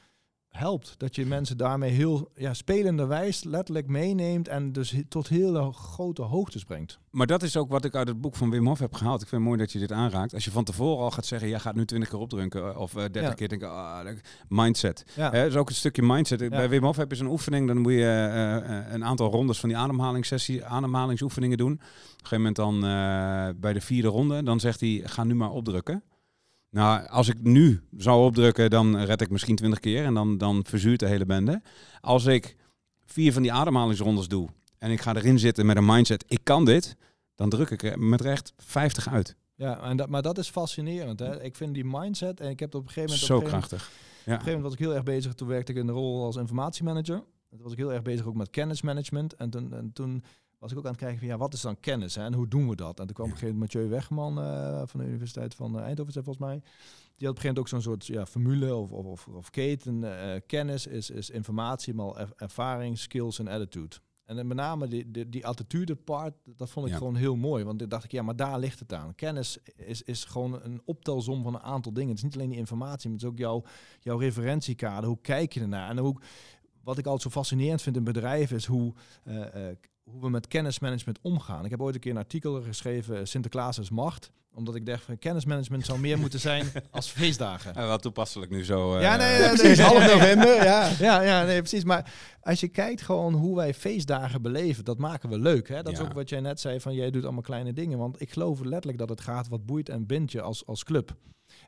C: helpt. Dat je mensen daarmee heel ja, spelenderwijs letterlijk meeneemt en dus he- tot hele grote hoogtes brengt.
B: Maar dat is ook wat ik uit het boek van Wim Hof heb gehaald. Ik vind het mooi dat je dit aanraakt. Als je van tevoren al gaat zeggen, jij gaat nu 20 keer opdrunken of eh 30
C: Ja.
B: keer denken, ah, dat- mindset.
C: Ja.
B: Hè, dat is ook een stukje mindset. Bij Wim Hof heb je zo'n oefening, dan moet je eh, een aantal rondes van die ademhalingssessie, ademhalingsoefeningen doen. Op een gegeven moment dan bij de vierde ronde, dan zegt hij, ga nu maar opdrukken. Nou, als ik nu zou opdrukken, dan red ik misschien 20 keer en dan, dan verzuurt de hele bende. Als ik vier van die ademhalingsrondes doe en ik ga erin zitten met een mindset, ik kan dit, dan druk ik er met recht 50 uit.
C: Ja, en dat, maar dat is fascinerend. Hè? Ik vind die mindset, en ik heb op een gegeven moment...
B: Zo
C: op gegeven
B: krachtig.
C: Op een gegeven moment was ik heel erg bezig. Toen werkte ik in de rol als informatiemanager. Toen was ik heel erg bezig ook met kennismanagement. En toen, en toen was ik ook aan het kijken van ja, wat is dan kennis hè? en hoe doen we dat? En toen kwam op een gegeven moment Mathieu Wegman eh, van de Universiteit van eh, Eindhoven, volgens mij. Die had op een gegeven moment ook zo'n soort ja, formule of, of, of, of keten. eh, kennis is, is informatie, maar er- ervaring, skills en attitude. En dan met name die, die, die attitude part, dat vond ik
B: Ja.
C: gewoon heel mooi. Want toen dacht ik, ja, maar daar ligt het aan. Kennis is, is gewoon een optelsom van een aantal dingen. Het is niet alleen die informatie, maar het is ook jouw, jouw referentiekader. Hoe kijk je ernaar? En hoe, wat ik altijd zo fascinerend vind in bedrijven is hoe, hoe we met kennismanagement omgaan. Ik heb ooit een keer een artikel geschreven, Sinterklaas is macht. Omdat ik dacht, van kennismanagement zou meer moeten zijn *laughs* als feestdagen.
B: Uh, wat toepasselijk nu zo. eh,
C: Ja, nee, *laughs*
A: Ja,
C: nee,
A: precies, half november, ja.
C: Ja, ja, nee, precies. Maar als je kijkt gewoon hoe wij feestdagen beleven, dat maken we leuk. Hè? Dat is ook wat jij net zei van jij doet allemaal kleine dingen. Want ik geloof letterlijk dat het gaat wat boeit en bindt je als, als club.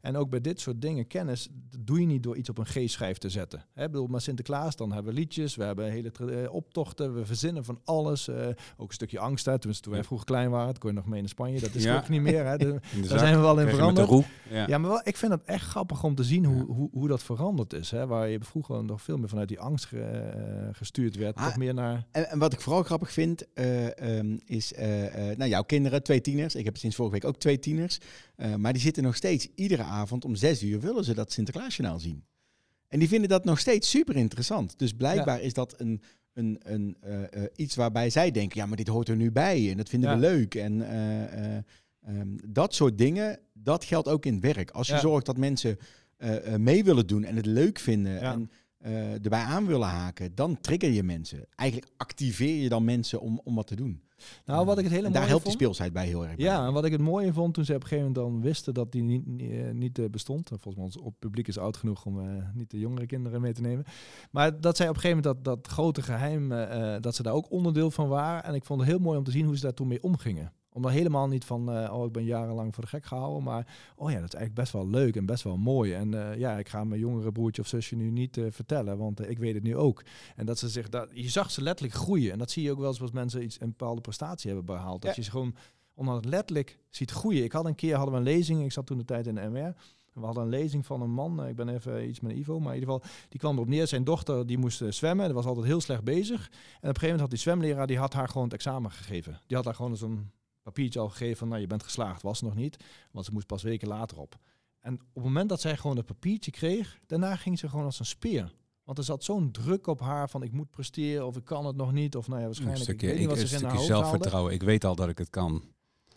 C: En ook bij dit soort dingen, kennis, doe je niet door iets op een G-schijf te zetten. Hè, bedoel, maar Sinterklaas, dan hebben we liedjes, we hebben hele eh, optochten, we verzinnen van alles. eh, ook een stukje angst, hè. Tenminste, toen wij vroeger klein waren, kon je nog mee in Spanje. Dat is
B: Ja.
C: ook niet meer. Hè. De- *laughs* daar
B: zak,
C: zijn we wel in veranderd.
B: Ja.
C: ja, maar wel, ik vind het echt grappig om te zien hoe, hoe, hoe dat veranderd is. Hè? Waar je vroeger nog veel meer vanuit die angst ge- eh, gestuurd werd.
A: Ah.
C: toch meer naar...
A: En, en wat ik vooral grappig vind, eh, ehm, is, nou jouw kinderen, twee tieners. Ik heb sinds vorige week ook twee tieners. Maar die zitten nog steeds, iedere avond om zes uur willen ze dat Sinterklaasjournaal zien. En die vinden dat nog steeds super interessant. Dus blijkbaar is dat een, een, een, eh, eh, iets waarbij zij denken, ja, maar dit hoort er nu bij en dat vinden
C: Ja.
A: we leuk. En eh, eh, ehm, dat soort dingen, dat geldt ook in het werk. Als je
C: Ja.
A: zorgt dat mensen mee willen doen en het leuk vinden en eh, erbij aan willen haken, dan trigger je mensen. Eigenlijk activeer je dan mensen om, om wat te doen.
C: Nou, wat ik het hele
A: en daar helpt die speelsheid bij heel erg. bij.
C: Ja, en wat ik het mooie vond toen ze op een gegeven moment dan wisten dat die niet, niet, eh, niet eh, bestond. En Volgens mij ons op publiek is oud genoeg om niet de jongere kinderen mee te nemen. Maar dat zij op een gegeven moment dat, dat grote geheim, eh, eh, dat ze daar ook onderdeel van waren. En ik vond het heel mooi om te zien hoe ze daar toen mee omgingen. Om daar helemaal niet van, eh, oh ik ben jarenlang voor de gek gehouden. Maar oh ja, dat is eigenlijk best wel leuk en best wel mooi. En eh, ja, ik ga mijn jongere broertje of zusje nu niet eh, vertellen, want ik weet het nu ook. En dat ze zich, dat, je zag ze letterlijk groeien. En dat zie je ook wel eens als mensen iets, een bepaalde prestatie hebben behaald. Dat je ze gewoon omdat het letterlijk ziet groeien. Ik had een keer hadden we een lezing, ik zat toen de tijd in de MR. We hadden een lezing van een man, ik ben even iets met Ivo, maar in ieder geval, die kwam erop neer. Zijn dochter die moest zwemmen, die was altijd heel slecht bezig. En op een gegeven moment had die zwemleraar, die had haar gewoon het examen gegeven. Die had haar gewoon zo'n papiertje al gegeven van, nou je bent geslaagd, was nog niet. Want ze moest pas weken later op. En op het moment dat zij gewoon het papiertje kreeg, daarna ging ze gewoon als een speer. Want er zat zo'n druk op haar van ik moet presteren of ik kan het nog niet. Of nou ja,
B: Een
C: waarschijnlijk.
B: stukje,
C: ik weet niet
B: ik,
C: wat
B: een
C: ze in haar
B: stukje
C: hoofd haalde.
B: zelfvertrouwen. Ik weet al dat ik het kan.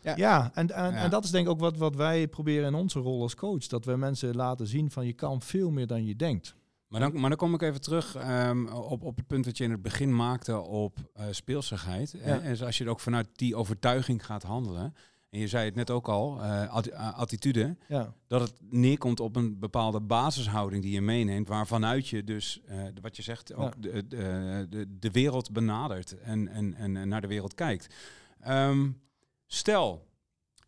A: Ja.
C: Ja, en, en,
B: Ja.
C: en dat is denk ik ook wat, wat wij proberen in onze rol als coach. Dat we mensen laten zien van je kan veel meer dan je denkt.
B: Maar dan, maar dan kom ik even terug ehm, op, op het punt dat je in het begin maakte op eh speelsigheid.
C: Ja.
B: En, en als je ook vanuit die overtuiging gaat handelen. En je zei het net ook al, eh, atti- eh, attitude.
C: Ja,
B: Dat het neerkomt op een bepaalde basishouding die je meeneemt. Waarvanuit je dus, eh, wat je zegt, ook de, de, de, de wereld benadert. En, en, en, en naar de wereld kijkt. Ehm, stel,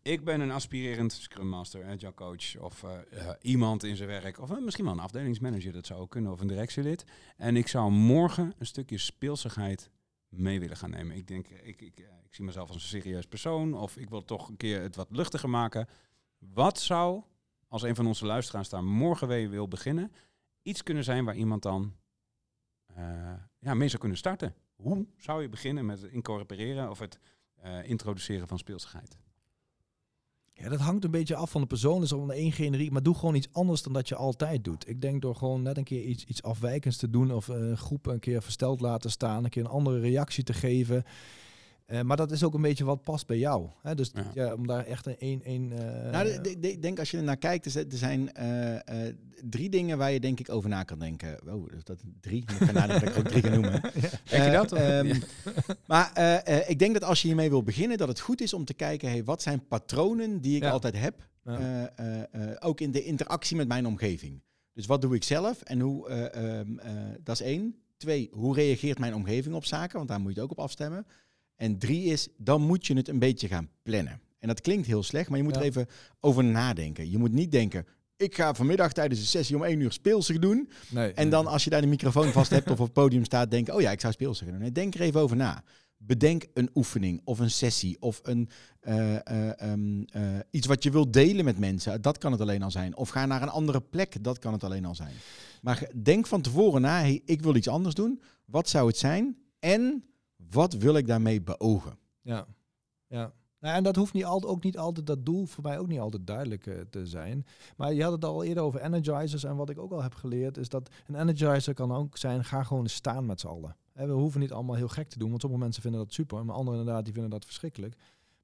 B: ik ben een aspirerend Scrum Master, agile coach of eh, eh, iemand in zijn werk, of eh, misschien wel een afdelingsmanager, dat zou ook kunnen, of een directielid. En ik zou morgen een stukje speelsigheid mee willen gaan nemen. Ik denk, ik, ik, ik zie mezelf als een serieus persoon, of ik wil toch een keer het wat luchtiger maken. Wat zou, als een van onze luisteraars daar morgen weer wil beginnen, iets kunnen zijn waar iemand dan ja, mee zou kunnen starten? Hoe zou je beginnen met het incorporeren of het introduceren van speelsigheid?
C: Ja, dat hangt een beetje af van de persoon. Dus om één generiek, maar doe gewoon iets anders dan dat je altijd doet. Ik denk door gewoon net een keer iets, iets afwijkends te doen of eh groepen een keer versteld laten staan, een keer een andere reactie te geven. Eh, maar dat is ook een beetje wat past bij jou. Hè? Dus
B: Ja.
C: ja. om daar echt een één. één eh,
A: Nou, de- de- de- ik denk als je er naar kijkt, er zijn- er zijn eh, eh, drie dingen waar je denk ik over na kan denken. Oh, is dat drie? Ik ga nadenken dat ik er ook drie kan noemen. *laughs*
B: Denk je dat?
A: Ehm,
B: Ja. *laughs*
A: Maar eh, eh, ik denk dat als je hiermee wil beginnen, dat het goed is om te kijken, hey, wat zijn patronen die ik
C: Ja.
A: altijd heb,
C: Ja.
A: eh, eh, eh, ook in de interactie met mijn omgeving. Dus wat doe ik zelf en hoe, eh, ehm, eh, dat is één. Twee, hoe reageert mijn omgeving op zaken, want daar moet je het ook op afstemmen. En drie is, dan moet je het een beetje gaan plannen. En dat klinkt heel slecht, maar je moet
C: Ja.
A: er even over nadenken. Je moet niet denken, ik ga vanmiddag tijdens de sessie om één uur speelsig doen.
C: nee,
A: En dan als je daar de microfoon vast hebt of op het *laughs* podium staat, denken, oh ja, ik zou speelsig doen. Nee, denk er even over na. bedenk een oefening of een sessie of een, eh, eh, ehm, eh, iets wat je wilt delen met mensen. Dat kan het alleen al zijn. Of ga naar een andere plek. Dat kan het alleen al zijn. Maar denk van tevoren na, hey, ik wil iets anders doen. Wat zou het zijn? En wat wil ik daarmee beogen?
C: Ja, ja. Nou, en dat hoeft niet altijd, ook niet altijd, dat doel voor mij ook niet altijd duidelijk eh, te zijn. Maar je had het al eerder over energizers. En wat ik ook al heb geleerd is dat een energizer kan ook zijn, ga gewoon staan met z'n allen. Hè, we hoeven niet allemaal heel gek te doen, want sommige mensen vinden dat super. Maar anderen inderdaad, die vinden dat verschrikkelijk.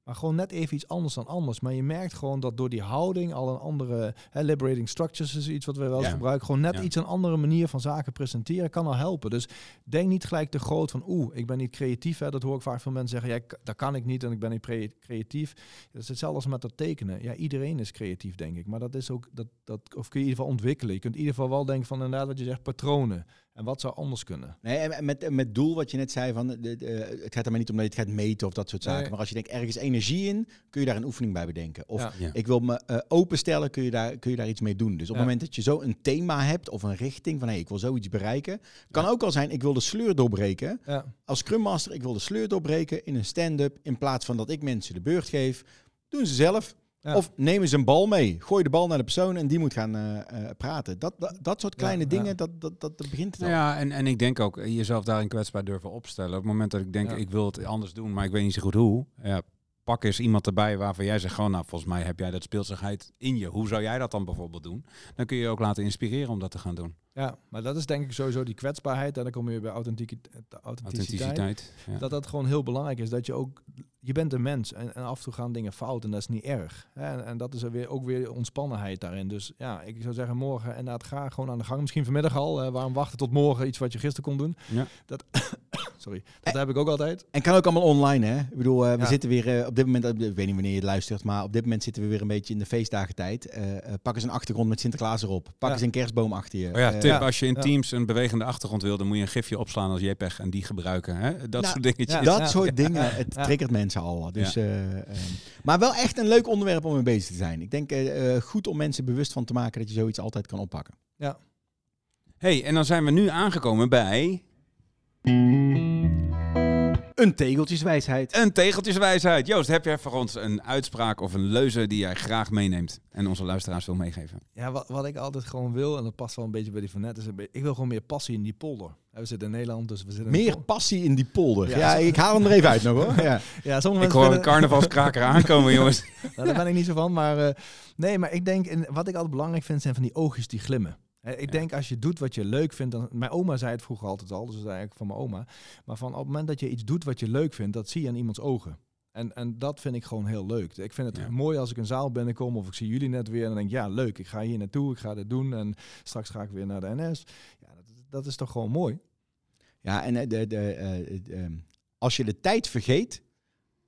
C: Maar gewoon net even iets anders dan anders. Maar je merkt gewoon dat door die houding al een andere... Hè, liberating structures is iets wat we wel eens
B: Ja.
C: gebruiken. Gewoon net
B: Ja.
C: iets een andere manier van zaken presenteren kan al helpen. Dus denk niet gelijk te groot van... Oeh, ik ben niet creatief. Hè. Dat hoor ik vaak veel mensen zeggen. Ja, dat kan ik niet en ik ben niet creatief. Dat is hetzelfde als met dat tekenen. Ja, iedereen is creatief, denk ik. Maar dat is ook... Dat, dat, of kun je in ieder geval ontwikkelen. Je kunt in ieder geval wel denken van inderdaad wat je zegt, patronen. En wat zou anders kunnen?
A: Nee, en met, met doel wat je net zei, van, de, de, het gaat er maar niet om dat je het gaat meten of dat soort zaken.
C: Nee.
A: Maar als je denkt, ergens energie in, kun je daar een oefening bij bedenken. Of
C: Ja.
B: Ja.
A: ik wil me eh, openstellen, kun je, daar, kun je daar iets mee doen. Dus op
C: Ja.
A: het moment dat je zo een thema hebt of een richting van, hé, ik wil zoiets bereiken. Kan ook al zijn, ik wil de sleur doorbreken.
C: Ja,
A: Als Scrum Master, ik wil de sleur doorbreken in een stand-up. In plaats van dat ik mensen de beurt geef, doen ze zelf.
C: Ja.
A: Of nemen ze een bal mee. Gooi de bal naar de persoon en die moet gaan eh, eh, praten. Dat, dat, dat soort kleine
C: Ja,
A: dingen,
C: ja.
A: Dat, dat, dat, dat begint het
B: Nou
A: al.
B: ja, en, en ik denk ook eh, jezelf daarin kwetsbaar durven opstellen. Op het moment dat ik denk, ik wil het anders doen, maar ik weet niet zo goed hoe. Ja, pak eens iemand erbij waarvan jij zegt, gewoon, nou, volgens mij heb jij dat speelsigheid in je. Hoe zou jij dat dan bijvoorbeeld doen? Dan kun je je ook laten inspireren om dat te gaan doen.
C: Ja, maar dat is denk ik sowieso die kwetsbaarheid. En dan kom je bij authentici- authenticiteit.
B: Authenticiteit. Ja.
C: Dat dat gewoon heel belangrijk is. Dat je ook, je bent een mens en, en af en toe gaan dingen fout en dat is niet erg. Hè? En, en dat is er weer, ook weer ontspannenheid daarin. Dus ja, ik zou zeggen morgen en dat ga gewoon aan de gang. Misschien vanmiddag al. eh, waarom wachten tot morgen iets wat je gisteren kon doen?
B: Ja.
C: Dat, *coughs* sorry, dat heb ik ook altijd.
A: En kan ook allemaal online, hè? Ik bedoel, eh, we
C: Ja.
A: zitten weer eh, op dit moment, ik weet niet wanneer je het luistert, maar op dit moment zitten we weer een beetje in de feestdagentijd. Eh eh, pak eens een achtergrond met Sinterklaas erop. Pak
C: Ja.
A: eens een kerstboom achter je.
B: Oh ja, tip,
C: ja.
B: als je in
C: Ja.
B: Teams een bewegende achtergrond wil, dan moet je een gifje opslaan als JPEG en die gebruiken. Hè? Dat
A: Nou,
B: soort dingetjes.
C: ja.
A: dat soort dingen,
C: Ja.
A: het
C: Ja.
A: triggert mensen al. Dus, eh, eh, maar wel echt een leuk onderwerp om mee bezig te zijn. Ik denk eh, goed om mensen bewust van te maken dat je zoiets altijd kan oppakken.
B: hey, en dan zijn we nu aangekomen bij
A: Een tegeltjeswijsheid.
B: een tegeltjeswijsheid. Joost, heb jij voor ons een uitspraak of een leuze die jij graag meeneemt en onze luisteraars wil meegeven?
C: Ja, wat, wat ik altijd gewoon wil, en dat past wel een beetje bij die van net, is ik wil gewoon meer passie in die polder. We zitten in Nederland, dus we zitten
A: Meer passie in die polder. Ja, ik haal hem er even uit nog hoor. Ja. *laughs*
C: Ja, sommige
B: Ik hoor een carnavalskraker *laughs* aankomen, jongens.
C: Nou, daar ben ik niet zo van. Maar eh, nee, maar ik denk, en wat ik altijd belangrijk vind, zijn van die oogjes die glimmen. Ik denk als je doet wat je leuk vindt, dan, mijn oma zei het vroeger altijd al, dus dat is eigenlijk van mijn oma. Maar van op het moment dat je iets doet wat je leuk vindt, dat zie je aan iemands ogen. En, en dat vind ik gewoon heel leuk. Ik vind het
B: Ja.
C: mooi als ik een zaal binnenkom of ik zie jullie net weer en dan denk ik, ja leuk, ik ga hier naartoe, ik ga dit doen en straks ga ik weer naar de NS. Ja, dat, is- dat is toch gewoon mooi.
A: Ja, en eh, de, de, eh, eh, ehm, als je de tijd vergeet,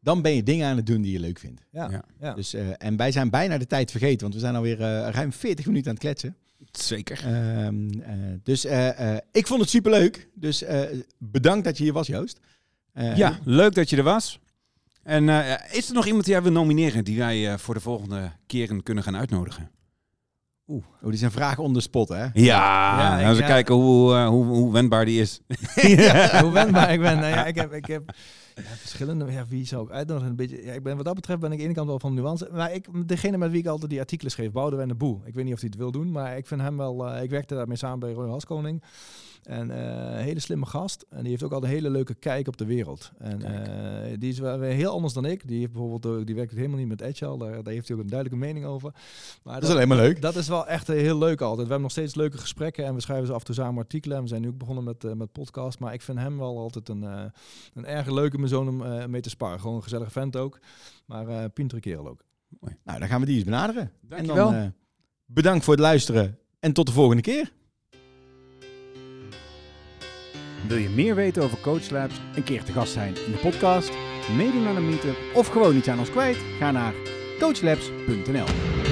A: dan ben je dingen aan het doen die je leuk vindt.
C: Ja.
A: Dus, eh, en wij zijn bijna de tijd vergeten, want we zijn alweer eh ruim 40 minuten aan het kletsen.
B: Zeker.
A: Ehm, eh, dus eh, eh, ik vond het superleuk. Dus bedankt dat je hier was, Joost.
B: Ja, leuk dat je er was. En is er nog iemand die jij wil nomineren die wij voor de volgende keren kunnen gaan uitnodigen?
A: Oeh, oh, die is een vraag on the spot, hè?
B: Ja,
C: Ja,
B: gaan we
C: ja.
B: kijken hoe, eh, hoe, hoe wendbaar die is. *laughs*
C: Ja, *laughs* hoe wendbaar ik ben. Nou ja, ik heb, ik heb *laughs* ja, verschillende. Ja, wie zou ik uitnodigen? Een beetje. Ja, ik ben wat dat betreft ben ik aan de ene kant wel van nuance. Maar ik, degene met wie ik altijd die artikelen schreef, Boudewijn de Boel. Ik weet niet of hij het wil doen, maar ik vind hem wel. eh, ik werkte daarmee samen bij Roy Haskoning. En eh, een hele slimme gast. En die heeft ook al een hele leuke kijk op de wereld. En eh, die is wel heel anders dan ik. Die heeft bijvoorbeeld die werkt helemaal niet met Agile. Daar, daar heeft hij ook een duidelijke mening over. Maar
A: Dat is alleen maar leuk.
C: dat is wel echt eh, heel leuk altijd. We hebben nog steeds leuke gesprekken en we schrijven ze af en toe samen artikelen. En we zijn nu ook begonnen met, eh, met podcast. Maar ik vind hem wel altijd een, eh, een erg leuke persoon om eh, mee te sparen. Gewoon een gezellige vent ook. Maar eh pintere kerel ook.
A: Nou, dan gaan we die eens benaderen.
B: Dankjewel.
A: En dan eh, bedankt voor het luisteren en tot de volgende keer. Wil je meer weten over Coach Labs, een keer te gast zijn in de podcast, meedoen aan een meetup of gewoon iets aan ons kwijt? Ga naar coachlabs.nl.